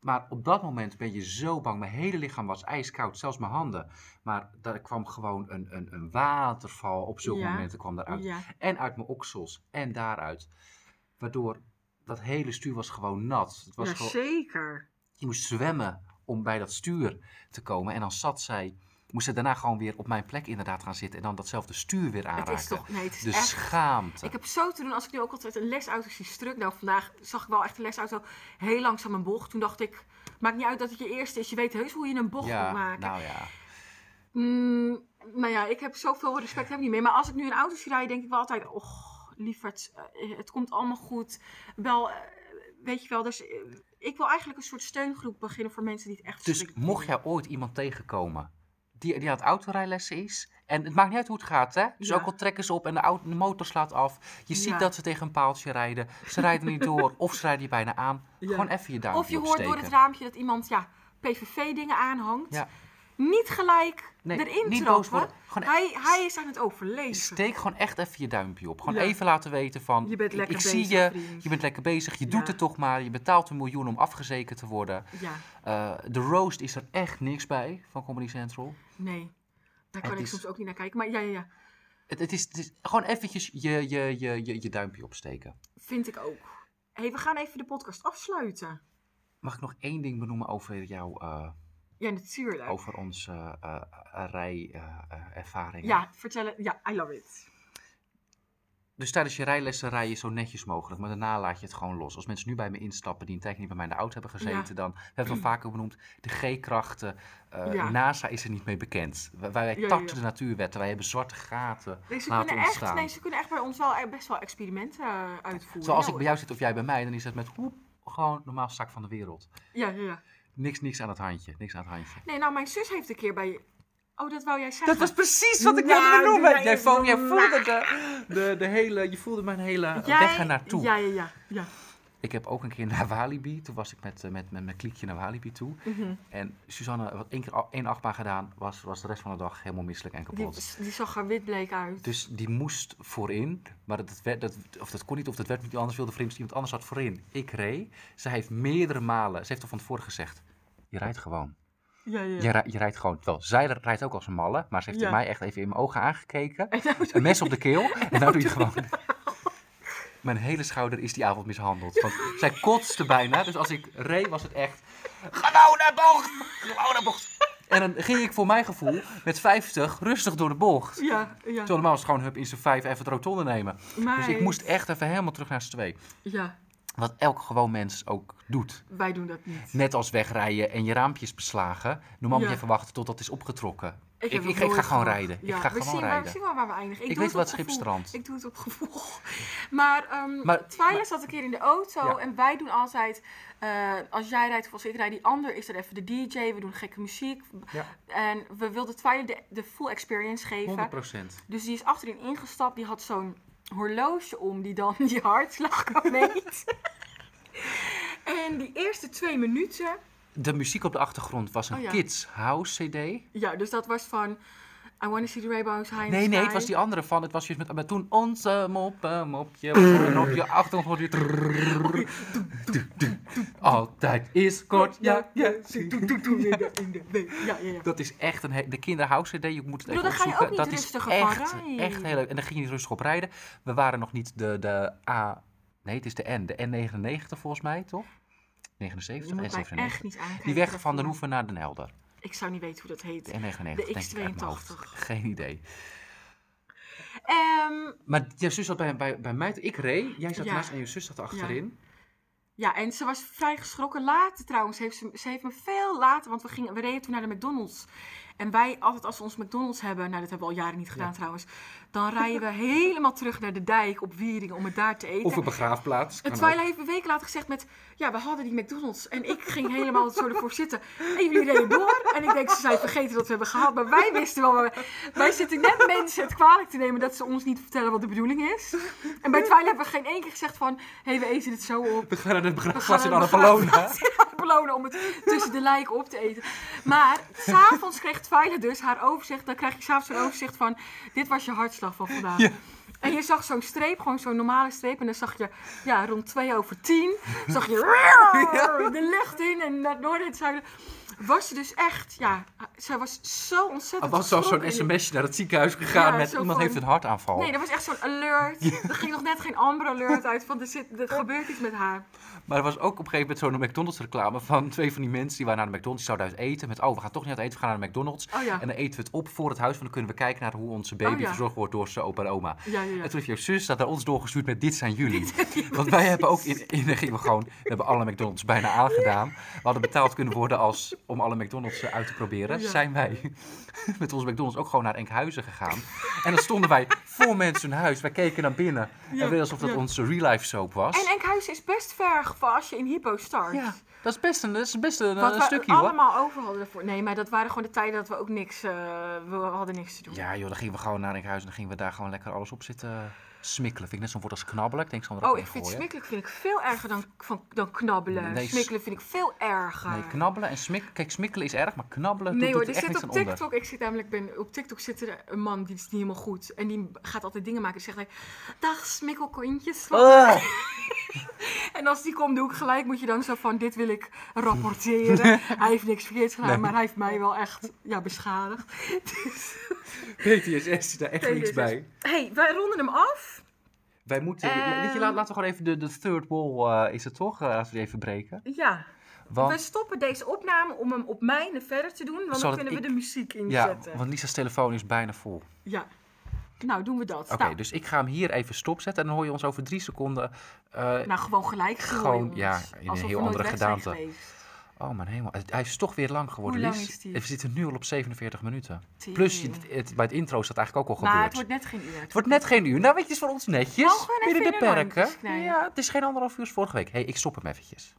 Maar op dat moment ben je zo bang. Mijn hele lichaam was ijskoud, zelfs mijn handen. Maar daar kwam gewoon een, een, een waterval op zulke Ja. momenten kwam daaruit. ja, En uit mijn oksels en daaruit. Waardoor dat hele stuur was gewoon nat. Het was ja gewoon, zeker. je moest zwemmen om bij dat stuur te komen. En dan zat zij, moest ze daarna gewoon weer op mijn plek inderdaad gaan zitten. En dan datzelfde stuur weer Het aanraken. is toch, nee, het is de echt schaamte. Ik heb zo te doen als ik nu ook altijd een lesauto zie struk. Nou, vandaag zag ik wel echt een lesauto heel langzaam een bocht. Toen dacht ik, maakt niet uit dat het je eerste is. Je weet heus hoe je een bocht ja, moet maken. nou ja. Mm, nou ja, ik heb zoveel respect heb ik niet meer. Maar als ik nu een auto zie rijden, denk ik wel altijd, och, lieverd, eh, het komt allemaal goed. Wel, eh, weet je wel, dus eh, ik wil eigenlijk een soort steungroep beginnen voor mensen die het echt Dus mocht jij ooit iemand tegenkomen die, die aan het autorijlessen is. En het maakt niet uit hoe het gaat, hè? Dus Ja. ook al trekken ze op en de, auto, de motor slaat af. Je ziet Ja. dat ze tegen een paaltje rijden. Ze rijden niet door of ze rijden je bijna aan. Ja. Gewoon even je duimpje Of je hoort opsteken. door het raampje dat iemand ja, PVV-dingen aanhangt. Niet gelijk Nee, erin niet trappen. boos worden. Gewoon Hij, hij is aan het overleven. Steek gewoon echt even je duimpje op. Gewoon Ja. even laten weten van... Je bent ik- lekker ik bezig, zie je, vriend. je bent lekker bezig, je Ja. doet het toch maar. Je betaalt een miljoen om afgezekerd te worden. Ja, Eh, de roast is er echt niks bij van Comedy Central. nee. Daar Het kan ik is- soms ook niet naar kijken. Maar ja, ja, ja. Het, het, is, het is gewoon eventjes je, je, je, je, je duimpje opsteken. Vind ik ook. hey, we gaan even de podcast afsluiten. Mag ik nog één ding benoemen over jouw... eh, Ja, natuurlijk. over onze eh rijervaring? Ja, vertel het. Ja, I love it. Dus tijdens je rijlessen rij je zo netjes mogelijk, maar daarna laat je het gewoon los. Als mensen nu bij me instappen die een tijdje niet bij mij in de auto hebben gezeten, dan we hebben het al vaker benoemd, de G-krachten, eh, Ja. NASA is er niet mee bekend. Wij, wij Ja, ja, tarten ja. de natuurwetten, wij hebben zwarte gaten Nee, ze, laten kunnen echt, nee, ze kunnen echt bij ons wel eh, best wel experimenten eh, uitvoeren. Zoals Ja, ik bij jou zit of jij bij mij, dan is het met hoep, gewoon normaal zak van de wereld. Ja, ja, ja. Niks, niks aan het handje, niks aan het handje. Nee, nou, mijn zus heeft een keer bij... Oh, dat wou jij zeggen. Dat was precies wat ik Nou, wilde noemen. jij voelde de, de, de hele, je voelde mijn hele Jij- weg ernaartoe. Ja, ja, ja. ja. Ik heb ook een keer naar Walibi. Toen was ik met, eh, met, met mijn kliekje naar Walibi toe. Mhm. En Suzanne, wat één keer één achtbaan gedaan, was, was de rest van de dag helemaal misselijk en Die, kapot. die zag er witbleek uit. Dus die moest voorin, maar dat, werd, dat, of dat kon niet, of dat werd niet anders wilde vreemd, iemand anders zat voorin. Ik reed. Zij heeft meerdere malen, ze heeft al van tevoren gezegd, je rijdt gewoon. Ja, ja. Je, rij- je rijdt gewoon. Terwijl zij rijdt ook als een malle, maar ze heeft Ja. mij echt even in mijn ogen aangekeken. En nou- Een mes op de keel. En nou doe je gewoon. Mijn hele schouder is die avond mishandeld. Want zij kotste bijna. Dus als ik reed was het echt. Gewoon naar bocht! Gewoon naar bocht! En dan ging ik voor mijn gevoel met 50 rustig door de bocht. Ja, ja. Terwijl normaal was het gewoon hup in zijn 5 even het rotonde nemen. Maar, Dus ik moest echt even helemaal terug naar z'n twee. Ja, Wat elk gewoon mens ook doet. wij doen dat niet. Net als wegrijden en je raampjes beslagen. Normaal moet Ja. je even wachten tot dat is opgetrokken. Ik, ik, ik, ga gewoon rijden. Ja, ik ga we gewoon zien, maar- rijden. We zien wel waar we eindigen. Ik doe weet het wat schipstrand. Ik doe het op gevoel. Maar, Maar- Twyla zat een keer in de auto Ja. en wij doen altijd, eh, als jij rijdt of als ik rijd, die ander is er even de DJ, we doen gekke muziek. Ja. En we wilden Twyla de, de full experience geven. 100%. Dus die is achterin ingestapt, die had zo'n horloge om die dan je hartslag kan meten. en die eerste twee minuten, De muziek op de achtergrond was een Oh ja. Kids House CD. ja, dus dat was van I Wanna See the Rainbows High Nee, nee, Sky. het was die andere van. Het was juist met, met toen onze moppen, mopje. En op je achtergrond je. Altijd is kort. Ja, ja. Dat is echt een de kinderhouse CD. Je moet het even daar ga je opzoeken. ook niet van echt, echt heel leuk. En dan ging je niet rustig op rijden. We waren nog niet de, de A. Nee, het is de N. De N99 volgens mij, toch? 79 Je moet mij N97. echt niet aankijken. Die weg van Den. Hoeven naar Den Helder. Ik zou niet weten hoe dat heet. De N99, De denk ik uit mijn hoofd. X82. Geen idee. Ehm, Maar je zus zat bij, bij, bij mij. Ik reed, jij zat Ja. naast en je zus zat achterin. ja, en ze was vrij geschrokken. Later trouwens, heeft ze, ze heeft me veel later, want we, gingen, we reden toen naar de McDonald's. En wij, altijd als we ons McDonald's hebben, nou dat hebben we al jaren niet gedaan Ja. trouwens, dan rijden we helemaal terug naar de dijk op Wieringen om het daar te eten. Of een begraafplaats. En kan Twyla heeft een week later gezegd met... Ja, we hadden die McDonald's. En ik ging helemaal zo ervoor zitten. En jullie reden door. En ik denk, ze zijn vergeten dat we hebben gehad. Maar wij wisten wel... maar Wij zitten net mensen het kwalijk te nemen... dat ze ons niet vertellen wat de bedoeling is. En bij Twyla hebben we geen één keer gezegd van... Hé, hey, we eten het zo op. We gaan naar de begraafplaats in Annapolona. Annapolona om het tussen de lijken op te eten. Maar s'avonds kreeg Twyla dus haar overzicht. Dan krijg je s'avonds een overzicht van... Dit was je hartslag van vandaag. Ja. En je zag zo'n streep, gewoon zo'n normale streep. En dan zag je, ja, rond 2 over 10, zag je de lucht in en naar noorden en het zuiden. Was ze dus echt, ja, zij was zo Er ontzettend was zo'n sms'je naar het ziekenhuis gegaan Ja, met iemand van- heeft een hartaanval. Nee, dat was echt zo'n alert. Er ging nog net geen Amber alert uit van er, zit, er gebeurt iets met haar. Maar er was ook op een gegeven moment zo'n McDonald's reclame van twee van die mensen die waren naar de McDonald's, die zouden uit eten. Met, oh, we gaan toch niet uit eten, we gaan naar de McDonald's. Oh ja, En dan eten we het op voor het huis, want dan kunnen we kijken naar hoe onze baby Oh ja. verzorgd wordt door zijn opa en oma. ja, ja. ja. En toen heeft jouw zus dat naar ons doorgestuurd met dit zijn jullie. Want wij hebben ook in, in gingen we gewoon, we hebben alle McDonald's bijna aangedaan. We hadden betaald kunnen worden als, om alle McDonald's eh, uit te proberen. Ja. Zijn wij met onze McDonald's ook gewoon naar Enkhuizen gegaan. En dan stonden wij voor mensen hun huis. Wij keken naar binnen. Ja, En weer alsof dat onze real life soap was. En Enkhuizen is best ver voor als je in Hypo start. ja, dat is best een, dat is best een, Wat een we stukje hoor. allemaal over hadden ervoor. Nee, maar dat waren gewoon de tijden dat we ook niks, eh, we hadden niks te doen. Ja joh, dan gingen we gewoon naar Enkhuizen en dan gingen we daar gewoon lekker alles op zitten Smikkelen vind ik net zo'n woord als knabbelen. Ik denk, er ook Oh, ik vind gooien. smikkelen vind ik veel erger dan, van, dan knabbelen. Nee, smikkelen vind ik veel erger. Nee, knabbelen en smikkelen. Kijk, smikkelen is erg, maar knabbelen Nee doet, hoor, doet er er echt zit niks op onder. TikTok, ik zit namelijk, ben, op TikTok zit er een man die is niet helemaal goed. En die gaat altijd dingen maken. Dan zegt hij, dag smikkelkontjes. En als die komt, doe ik gelijk, moet je dan zo van, dit wil ik rapporteren. hij heeft niks verkeerd gedaan, Nee. maar hij heeft mij wel echt ja, beschadigd. Dus, PTSS is daar echt niks bij. hey, wij ronden hem af. Wij moeten, Ehm. weet je, laat, laten we gewoon even de, de third wall, eh, is het toch, eh, als we die even breken. Ja, Want, we stoppen deze opname om hem op mijne verder te doen, want dan kunnen we de muziek ja, inzetten. want Lisa's telefoon is bijna vol. Ja. Nou, doen we dat. Oké, nou, dus ik ga hem hier even stopzetten en dan hoor je ons over drie seconden. eh, nou, gewoon gelijk Gewoon, ja, in een heel andere gedaante. Oh mijn hemel, hij is toch weer lang geworden, Hoe lang is die? We zitten nu al op 47 minuten. Plus, het, bij het intro is dat eigenlijk ook al Maar gebeurd. het wordt net geen uur. Het wordt net geen uur. Nou, weet je, het is voor ons netjes. Binnen de perken. Ja, het is geen anderhalf uur als vorige week. Hé, hey, ik stop hem eventjes.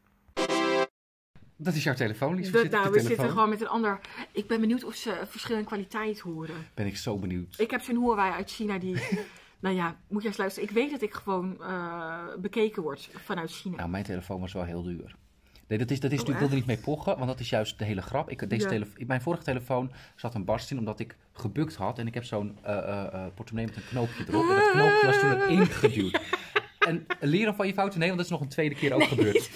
Dat is jouw telefoon, Lies. Dat, nou, we zitten gewoon met een ander. Ik ben benieuwd of ze verschil in kwaliteit horen. Ben ik zo benieuwd. Ik heb zo'n Huawei uit China die. nou ja, moet je eens luisteren. Ik weet dat ik gewoon eh, bekeken word vanuit China. Nou, mijn telefoon was wel heel duur. Nee, dat is, dat is, Oh, ik wil er niet mee pochen, want dat is juist de hele grap. Ik, deze Ja. telefo- mijn vorige telefoon zat een barst in omdat ik gebukt had. En ik heb zo'n eh, eh, eh, portemonnee met een knoopje erop. En dat knoopje was toen erin geduwd. En leren van je fouten, nee, want dat is nog een tweede keer ook gebeurd.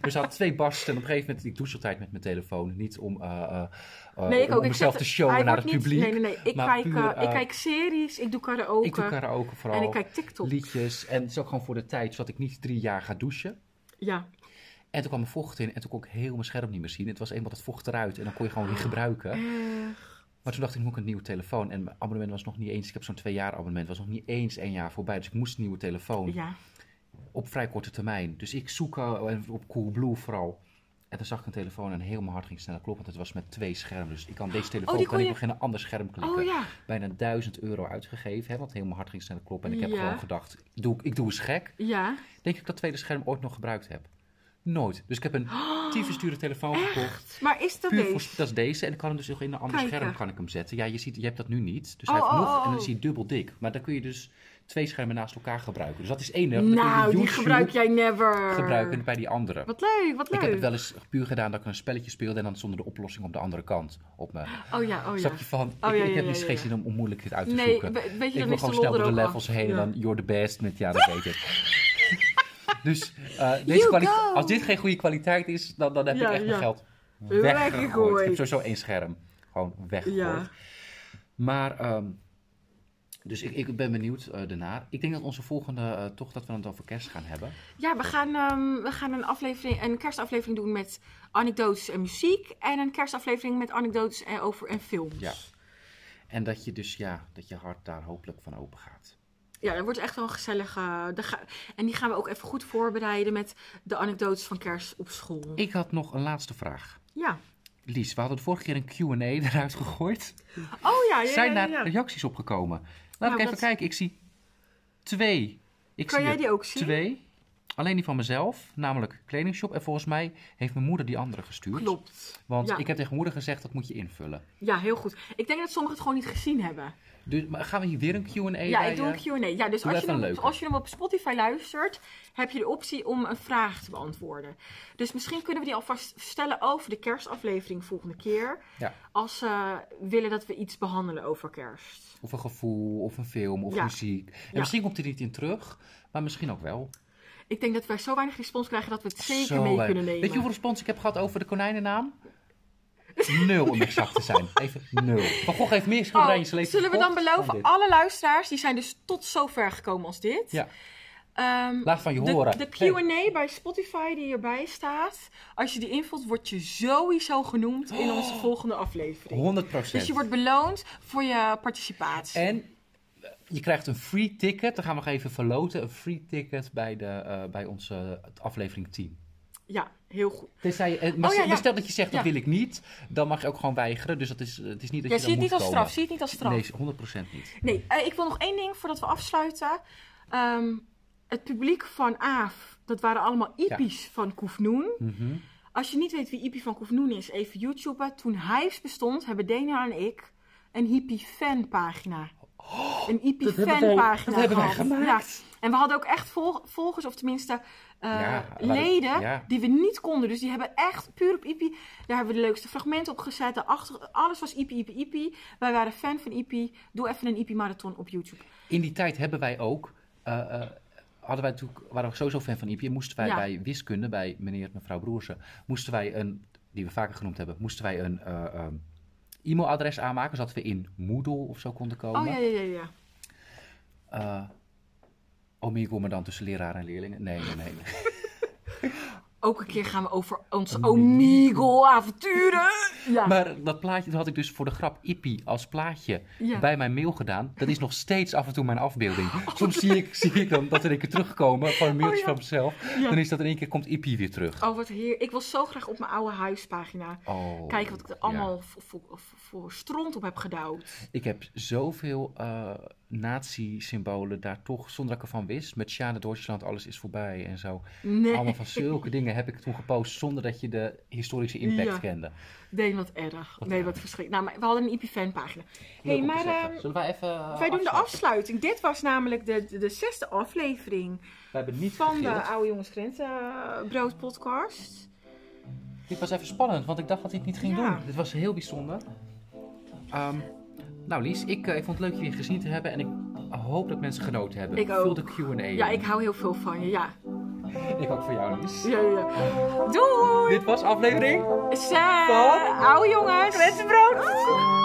Dus ik had twee barsten en op een gegeven moment, ik douche altijd met mijn telefoon. Niet om, nee, ik om ook. Ik mezelf zet- te showen naar het niet- publiek. Nee, nee, nee. Ik, kijk, puur, ik kijk series, ik doe karaoke. Ik doe karaoke vooral. en ik kijk TikTok. liedjes. En het is ook gewoon voor de tijd, zodat ik niet drie jaar ga douchen. Ja. En toen kwam er vocht in en toen kon ik heel mijn scherm niet meer zien. Het was eenmaal het vocht eruit en dan kon je gewoon weer gebruiken. Maar toen dacht ik, moet ik een nieuwe telefoon. En mijn abonnement was nog niet eens, ik heb zo'n twee jaar abonnement, was nog niet eens één jaar voorbij. Dus ik moest een nieuwe telefoon ja. op vrij korte termijn. Dus ik zoek eh, op Coolblue vooral. En toen zag ik een telefoon en heel mijn hart ging sneller kloppen, want het was met twee schermen. Dus ik kan deze telefoon Oh, die kan ik nog in een ander scherm klikken. Oh ja. Bijna 1000 euro uitgegeven, hè, want heel mijn hart ging sneller kloppen. En ik heb gewoon gedacht, doe, ik doe eens gek. Ja. Denk ik dat tweede scherm ooit nog gebruikt heb? Nooit. Dus ik heb een tyfus dure telefoon gekocht. Maar is dat deze? voor, dat is deze. En ik kan hem dus nog in een ander Kijken. scherm kan ik hem zetten. Ja, je ziet, je hebt dat nu niet. Dus Oh, hij heeft oh, nog, oh, en dan oh. is hij dubbel dik. Maar dan kun je dus twee schermen naast elkaar gebruiken. Dus dat is één. Dan je Nou, die gebruik jij never. gebruiken bij die andere. Wat leuk, wat leuk. Ik heb het wel eens puur gedaan dat ik een spelletje speelde en dan stond de oplossing op de andere kant op me. Oh ja, oh ja. Snap je van, Oh, ik, ja, ik ja, heb niet ja, geen zin om, om moeilijk dit uit te Nee, zoeken. we- weet je, ik dan wil gewoon snel door de levels heen en dan you're the best met ja, dat weet ik. Dus eh, deze als dit geen goede kwaliteit is, dan, dan heb Ja, ik echt ja. mijn geld Weggegooid. weggegooid. Ik heb sowieso één scherm. Gewoon weggegooid. Ja. Maar, ehm, dus ik, ik ben benieuwd eh daarna. Ik denk dat onze volgende, eh, toch dat we het over kerst gaan hebben. Ja, we gaan, ehm, we gaan een, aflevering, een kerstaflevering doen met anekdotes en muziek. En een kerstaflevering met anekdotes en, over, en films. Ja. En dat je dus, ja, dat je hart daar hopelijk van open gaat. Ja, dat wordt echt wel een gezellige... ga- en die gaan we ook even goed voorbereiden met de anekdotes van kerst op school. Ik had nog een laatste vraag. Ja. Lies, we hadden de vorige keer een Q&A eruit gegooid. Oh ja, ja, Zijn daar ja. reacties op gekomen? Laat Nou, ik even kijken. Ik zie twee. Ik Kan zie jij die ook zien? Twee. Alleen die van mezelf, namelijk kledingshop. En volgens mij heeft mijn moeder die andere gestuurd. Klopt. Want Ja. ik heb tegen moeder gezegd, dat moet je invullen. Ja, heel goed. Ik denk dat sommigen het gewoon niet gezien hebben. Dus maar gaan we hier weer een Q&A Ja, ik doe een eh? Q&A. Ja, dus als je, hem als je hem op Spotify luistert, heb je de optie om een vraag te beantwoorden. Dus misschien kunnen we die alvast stellen over de kerstaflevering volgende keer. Ja. Als ze willen dat we iets behandelen over kerst. Of een gevoel, of een film, of Ja. muziek. En misschien komt hij niet in terug, maar misschien ook wel. Ik denk dat wij zo weinig respons krijgen dat we het zeker Zo mee kunnen nemen. Weet je hoeveel respons ik heb gehad over de konijnennaam? Nul om exact te zijn. Even nul. Van Gogh heeft meer schilderijen in Oh, zijn leven zullen we dan beloven, alle luisteraars, die zijn dus tot zover gekomen als dit. Ja, Ehm, laat van je de, horen. de Hey, Q&A bij Spotify die erbij staat, als je die invult, word je sowieso genoemd in onze volgende aflevering. 100%. Dus je wordt beloond voor je participatie. En je krijgt een free ticket. Dan gaan we nog even verloten. Een free ticket bij, de, eh, bij onze aflevering 10. Ja, heel goed. Tenzij je, eh, maar Oh, ja, ja. maar stel dat je zegt dat Ja. wil ik niet, dan mag je ook gewoon weigeren. Dus dat is, het is niet dat je zie dan het niet als komen. straf. Zie het niet als straf. Nee, 100% niet. Nee, eh, ik wil nog één ding voordat we afsluiten. Ehm, het publiek van AAF, dat waren allemaal Ipi's van Koefnoen. Mhm. Als je niet weet wie Ipi van Koefnoen is, even YouTuben. Toen Hives bestond, hebben Dana en ik een hippie fanpagina een IP fanpagina dat hebben wij gemaakt. Ja. En we hadden ook echt vol- volgers, of tenminste eh, Ja, leden, ja. die we niet konden. Dus die hebben echt puur op IP, daar hebben we de leukste fragmenten op gezet. Daarachter, alles was IP, IP, IP. Wij waren fan van IP. Doe even een IP-marathon op YouTube. In die tijd hebben wij ook, eh, eh, hadden wij natuurlijk, waren we sowieso fan van IP. En moesten wij bij wiskunde, bij meneer en mevrouw Broersen, moesten wij een, die we vaker genoemd hebben, moesten wij een eh, ehm, e-mailadres aanmaken, zodat we in Moodle of zo konden komen. Oh ja, ja, ja, ja. Eh, Omegle, maar dan tussen leraar en leerlingen. Nee, nee, nee. Ook een keer gaan we over ons Omegle-avonturen. Ja. Maar dat plaatje dat had ik dus voor de grap Ippie als plaatje Ja. bij mijn mail gedaan. Dat is nog steeds af en toe mijn afbeelding. Soms zie ik, zie ik dan dat er een keer terugkomen van een mailtje Oh, ja. van mezelf. Dan is dat in één keer komt Ippie weer terug. Oh, wat heer. Ik wil zo graag op mijn oude huispagina Oh, kijken wat ik er allemaal voor, voor, voor stront op heb gedouwd. Ik heb zoveel eh nazi-symbolen daar toch, zonder dat ik ervan wist. Met Sjane Duitsland, alles is voorbij en zo. Nee. Allemaal van zulke dingen heb ik toen gepost zonder dat je de historische impact Ja. kende. Nee, wat erg. Wat nee, erg. wat verschrikkelijk. Nou, maar we hadden een IP-fanpagina. Leuk hey, maar ehm, Zullen wij even eh, wij doen de afsluiting. Dit was namelijk de, de, de zesde aflevering We hebben niet van de. Oude Jongens Grens eh, Brood podcast. Dit was even spannend, want ik dacht dat ik het niet ging Ja. doen. Dit was heel bijzonder. Ehm, nou Lies, ik, eh, ik vond het leuk je weer gezien te hebben en ik hoop dat mensen genoten hebben. Ik ook. de Q&A. Ja, ik hou heel veel van je. Ja. ik ook voor jou Lies. Ja, ja. Doei! Dit was aflevering Zes. Oude jongens. Met brood.